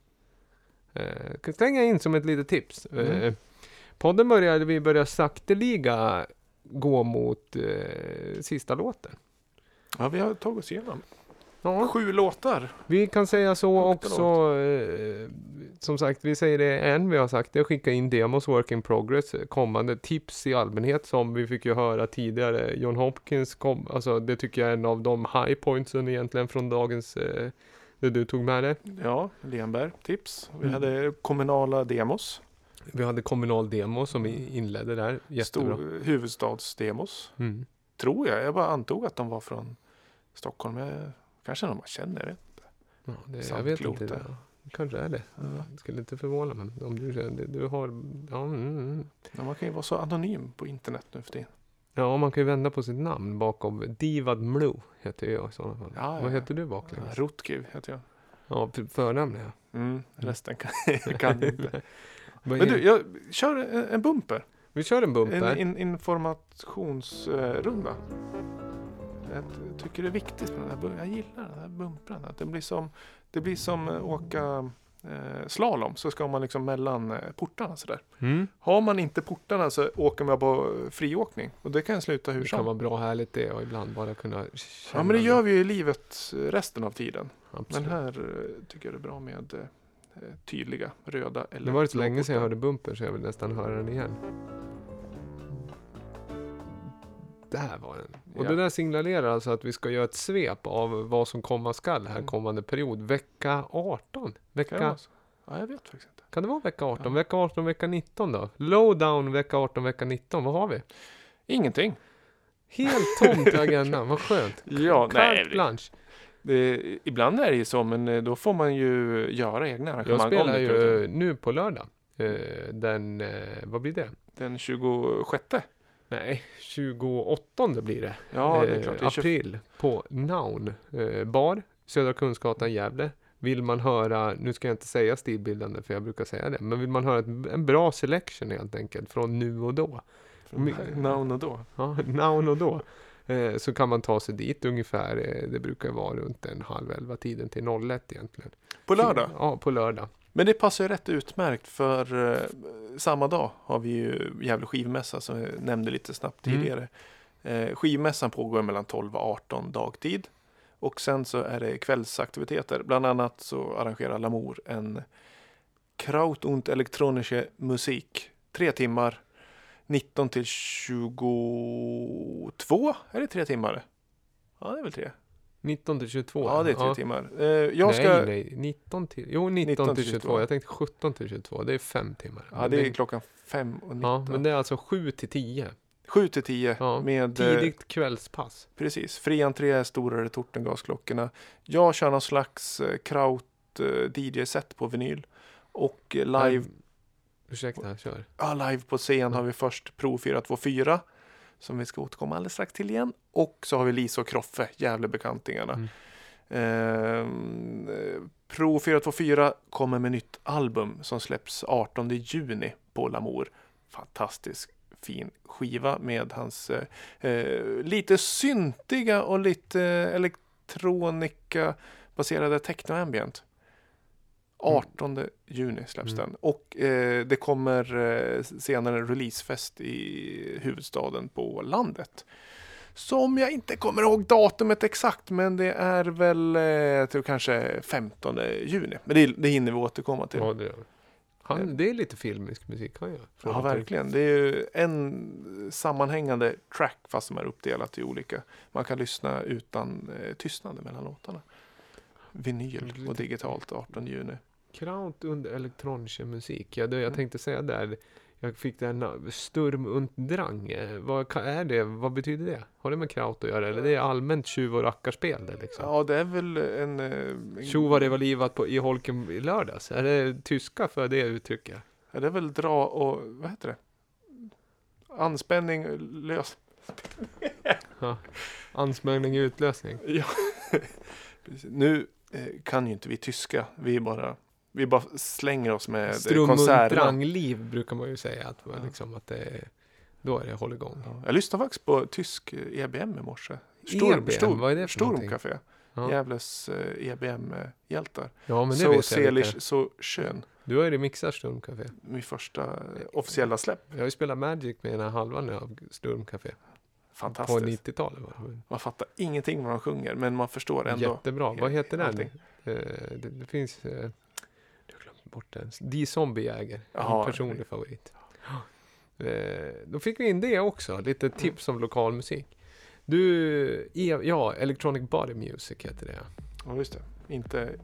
Eh, kan slänga in som ett litet tips. Eh, Mm. Podden började vi börja sakteliga gå mot eh, sista låten. Ja, vi har tagit oss igenom. Ja, Sju låtar. vi kan säga så också. Eh, som sagt, vi säger det än vi har sagt det. Skicka in demos, work in progress, kommande tips i allmänhet som vi fick ju höra tidigare. John Hopkins kom, alltså det tycker jag är en av de high pointsen egentligen från dagens, eh, det du tog med dig. Ja, Lenberg, tips. Vi Mm. hade kommunala demos. Vi hade kommunal demo som vi inledde där. Jättebra. Stor, huvudstadsdemos. Mm. Tror jag. Jag bara antog att de var från Stockholm. Jag, kanske de bara känner det. Ja, det, jag vet inte. Ja, kanske är det. Ja. Det skulle inte förvåna mig om du känner det. Du har, ja, mm, mm. Men man kan ju vara så anonym på internet nu för tiden. ja, man kan ju vända på sitt namn bakom. Divad Mlu heter jag i sådana fall. Ja, ja. Vad heter du baklänges? Rotkiv heter jag. Ja, för- förnamn ja. Mm, resten kan, *laughs* kan jag inte. *laughs* Vad Men du, jag kör en, en bumper. Vi kör en En bumper. in, informationsrunda. Jag tycker det är viktigt med den här Jag gillar den här bumpern. Att det blir som, det blir som eh, åka eh, slalom. Så ska man liksom mellan eh, portarna sådär. Mm. Har man inte portarna så åker man på friåkning. Och det kan sluta hur Det kan som. vara bra härligt det och ibland bara kunna Ja känna men det gör vi ju i livet eh, resten av tiden. Absolut. Men här tycker jag det är bra med eh, tydliga röda eller Det var så blå länge sedan jag hörde bumper så jag vill nästan höra den igen. Där var den. Och Ja. det där signalerar alltså att vi ska göra ett svep av vad som komma skall här Mm. kommande period. Vecka 18. Kan det Vecka, vara så? Ja, jag vet faktiskt inte. kan det vara vecka 18? Ja. Vecka 18, vecka 19 då? Lowdown vecka 18, vecka 19. Vad har vi? Ingenting. Helt tomt i agendan. Vad skönt. *laughs* Ja, nej. Carte blanche. Det, ibland är det ju så, men eh, då får man ju göra egna arrangemang. Jag spelar ju nu på lördag. Eh, Den, eh, vad blir det? Den 26. Nej, 28 blir det. Ja, det är eh, klart. Det är 20... april på Noun eh, bar, Södra Kungsgatan, Gävle. Vill man höra, nu ska jag inte säga stilbildande för jag brukar säga det, men vill man höra ett, en bra selection helt enkelt från nu och då, Noun och då. ja, *laughs* Noun och då, eh, så kan man ta sig dit ungefär, det brukar vara runt en halv elva tiden till 01 egentligen. På lördag. Ja, på lördag. Men det passar ju rätt utmärkt för eh, samma dag har vi ju Gävle skivmässa som jag nämnde lite snabbt Mm. tidigare. Eh, skivmässan pågår mellan 12 och 18 dagtid. Och sen så är det kvällsaktiviteter. Bland annat så arrangerar Lamour en Kraut und elektronische Musik. Tre timmar. 19 till 22. Är det tre timmar? Ja, det är väl tre. 19 till 22. Ja, det är tre timmar. Eh, jag ska... Nej, nej, 19 till, jo 19, 19 till till 22. 22. Jag tänkte 17 till 22, det är fem timmar. Ja, Men det är klockan fem och 19. Ja, men det är alltså 7 till 10. 7 till 10 Ja, med eh, Tidigt kvällspass. precis, fri entré, stora retortengasklockorna. Jag kör någon slags eh, kraut eh, DJ-set på vinyl. Och live, Nej, Ursäkta, kör. ja, live på scen har vi först Pro 424 som vi ska återkomma alldeles strax till igen. Och så har vi Lisa och Kroffe, Gävlebekantingarna. Mm. Eh, Pro 424 kommer med nytt album som släpps 18 juni på Lamour. Fantastisk fin skiva med hans eh, eh, lite syntiga och lite eh, elektronika baserade techno-ambient. 18 juni släpps Mm. den och eh, det kommer eh, senare en releasefest i huvudstaden på landet. Som jag inte kommer ihåg datumet exakt men det är väl eh, tror kanske 15 juni. Men det, det hinner vi återkomma till. Ja, det gör vi. Han, det är lite filmisk musik han gör. Ja, verkligen. Det är ju en sammanhängande track fast som är uppdelat i olika. Man kan lyssna utan eh, tystnad mellan låtarna. Vinyl och digitalt 18 juni. Kraut und elektronische musik. Ja, det, jag Mm. tänkte säga där. Jag fick den Sturm und Drang. Vad är det? Vad betyder det? Har det med kraut att göra? Eller det är allmänt tjuv och rackarspel det liksom? Ja, det är väl en... eh, en Tjo vad det var livat på, i holken i lördags. Är det tyska för det uttrycket? Ja, det är väl dra och... Vad heter det? Anspänning, lös... Ansmärgning utlösning. Ja. *laughs* Nu eh, kan ju inte vi tyska. Vi bara... Vi bara slänger oss med konserterna. Drang-liv brukar man ju säga. Att, Ja. liksom, att det då är det hålligång. Ja, Jag lyssnade faktiskt på tysk EBM i morse. EBM, vad är det för Sturm någonting? Café. Ja. Gävles eh, EBM-hjältar. Ja, men det Så vet selig, så skön. Du har ju remixat Sturmcafé. Min första eh, officiella släpp. Jag har ju spelat Magic med ena halvan av Sturmcafé. På Fantastiskt. 90-talet var det. Man fattar ingenting vad de sjunger, men man förstår ändå. Jättebra. Vad heter den? Eh, det, det finns... Eh, jag har glömt bort den. Die Zombie Jäger. Min personlig favorit. Eh, då fick vi in det också. Lite Mm. tips om lokal musik. Du, e, ja, Electronic Body Music heter det. Ja, just det. Inte...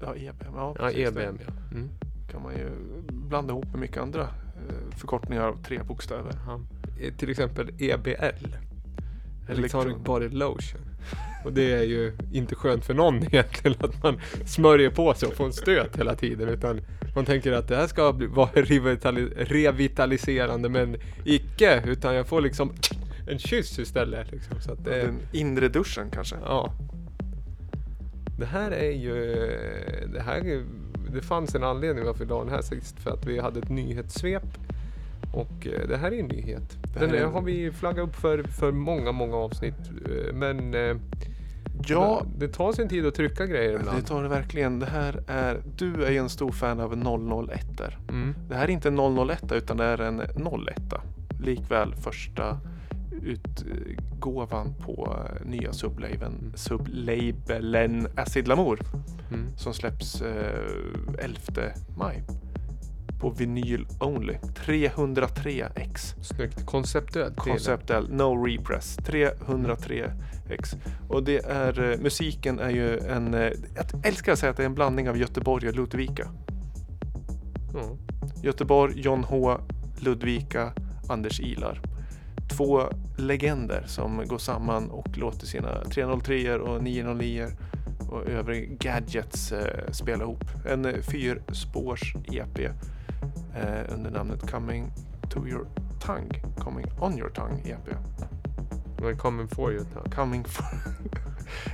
Ja, EBM. Ja, Ja, EBM ja. Mm. Det kan man ju blanda ihop med mycket andra eh, förkortningar av tre bokstäver. Ja. Eh, Till exempel EBL. Electronic Electron- Body Lotion. Och det är ju inte skönt för någon *laughs* egentligen att man smörjer på sig och får en stöt hela tiden. Utan man tänker att det här ska bli, vara revitali- revitaliserande men icke. Utan jag får liksom en kyss istället. Liksom, så att det, Den inre duschen kanske. ja. Det här är ju... Det, här, är- det fanns en anledning varför vi la den här sist. För att vi hade ett nyhetssvep. Och eh, det här är en nyhet. Det Den är- har vi flaggat upp för, för många, många avsnitt. eh, Men eh, Ja, det tar sin tid att trycka grejer det ibland. tar det verkligen. Det här är... Du är ju en stor fan av 001 -er. Mm. Det här är inte en 001 utan det är en 01 Likväl första utgåvan på nya sublabeln, sublabelen Acid Lamour Mm. som släpps eh, 11 maj. På vinyl only. 303x. Snyggt. Konceptuellt. L, No Repress. 303x. Och det är, eh, musiken är ju en, eh, jag älskar att säga att det är en blandning av Göteborg och Ludvika. Ja. Göteborg, John H, Ludvika, Anders Ilar. Två legender som går samman och låter sina 303 och 909 och övriga gadgets eh, spela ihop. En fyrspårs EP eh, under namnet Coming to your tongue, Coming on your tongue EP. Men coming for you. tack. Coming for...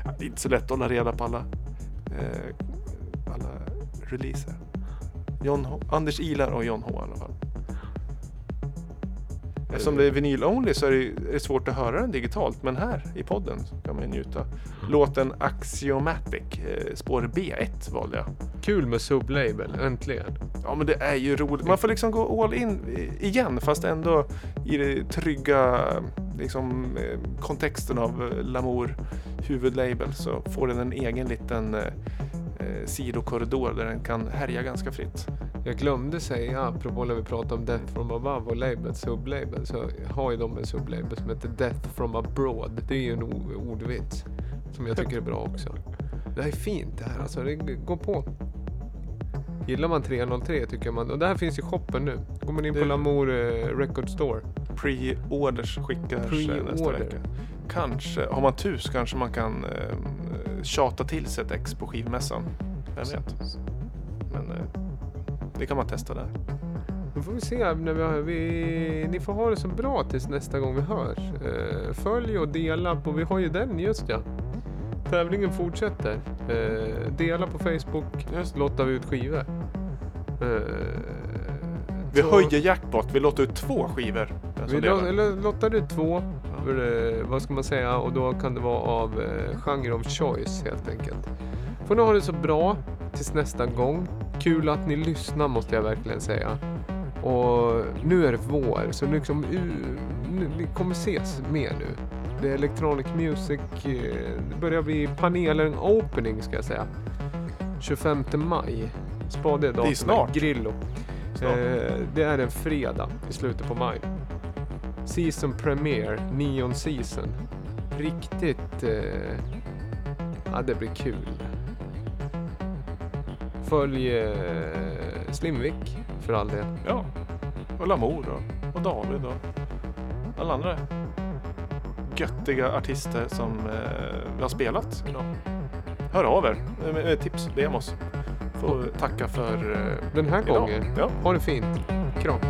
*laughs* Det är inte så lätt att hålla reda på alla, eh, alla releaser. John H, Anders Ilar och John H i alla fall. Eftersom det är vinyl only så är det, är det svårt att höra den digitalt. Men här i podden kan man njuta. Låten Axiomatic, eh, spår B1 valde jag. Kul med sublabel, äntligen. Ja men det är ju roligt. Man får liksom gå all in i- igen fast ändå i det trygga liksom, eh, kontexten av eh, Lamour huvudlabel så får den en egen liten eh, eh, sidokorridor där den kan härja ganska fritt. Jag glömde säga, apropå när vi pratade om Death from above och label, sublabel, så har ju de en sublabel som heter Death from abroad. Det är ju en ordvits som jag tycker är bra också. Det här är fint det här alltså, det går på. Gillar man 303 tycker man, och det här finns i shoppen nu. Går man in på Lamour eh, Record Store. Pre-orders skickas eh, nästa vecka. Kanske, har man tur så kanske man kan eh, tjata till sig ett ex på skivmässan. Vem vet? Men eh, det kan man testa där. Då får vi se när vi, har, vi Ni får ha det så bra tills nästa gång vi hörs. Eh, följ och dela på, vi har ju den just ja. Tävlingen fortsätter. Eh, dela på Facebook, Just. lottar vi ut skivor. Eh, Vi så- höjer jackpot, vi låter ut två skivor. Vi lo- eller lottar ut två, för, eh, vad ska man säga, och då kan det vara av eh, genre of choice helt enkelt. Får ni ha det så bra tills nästa gång. Kul att ni lyssnar måste jag verkligen säga. Och nu är det vår, så liksom, nu, vi kommer ses mer nu. Det är Electronic Music, eh, det börjar bli panelen opening ska jag säga. 25 maj. Spade är datumet. snart. Grillo. Snart. Eh, det är en fredag i slutet på maj. Season Premiere, Neon Season. Riktigt... Eh, ja, det blir kul. Följ eh, Slimvik för all del. Ja, och Lamour och, och David och alla andra göttiga artister som eh, vi har spelat idag. Hör av er med, med tips, demos. Får tacka för eh, Den här idag. gången. Ja. Ha det fint. Kram.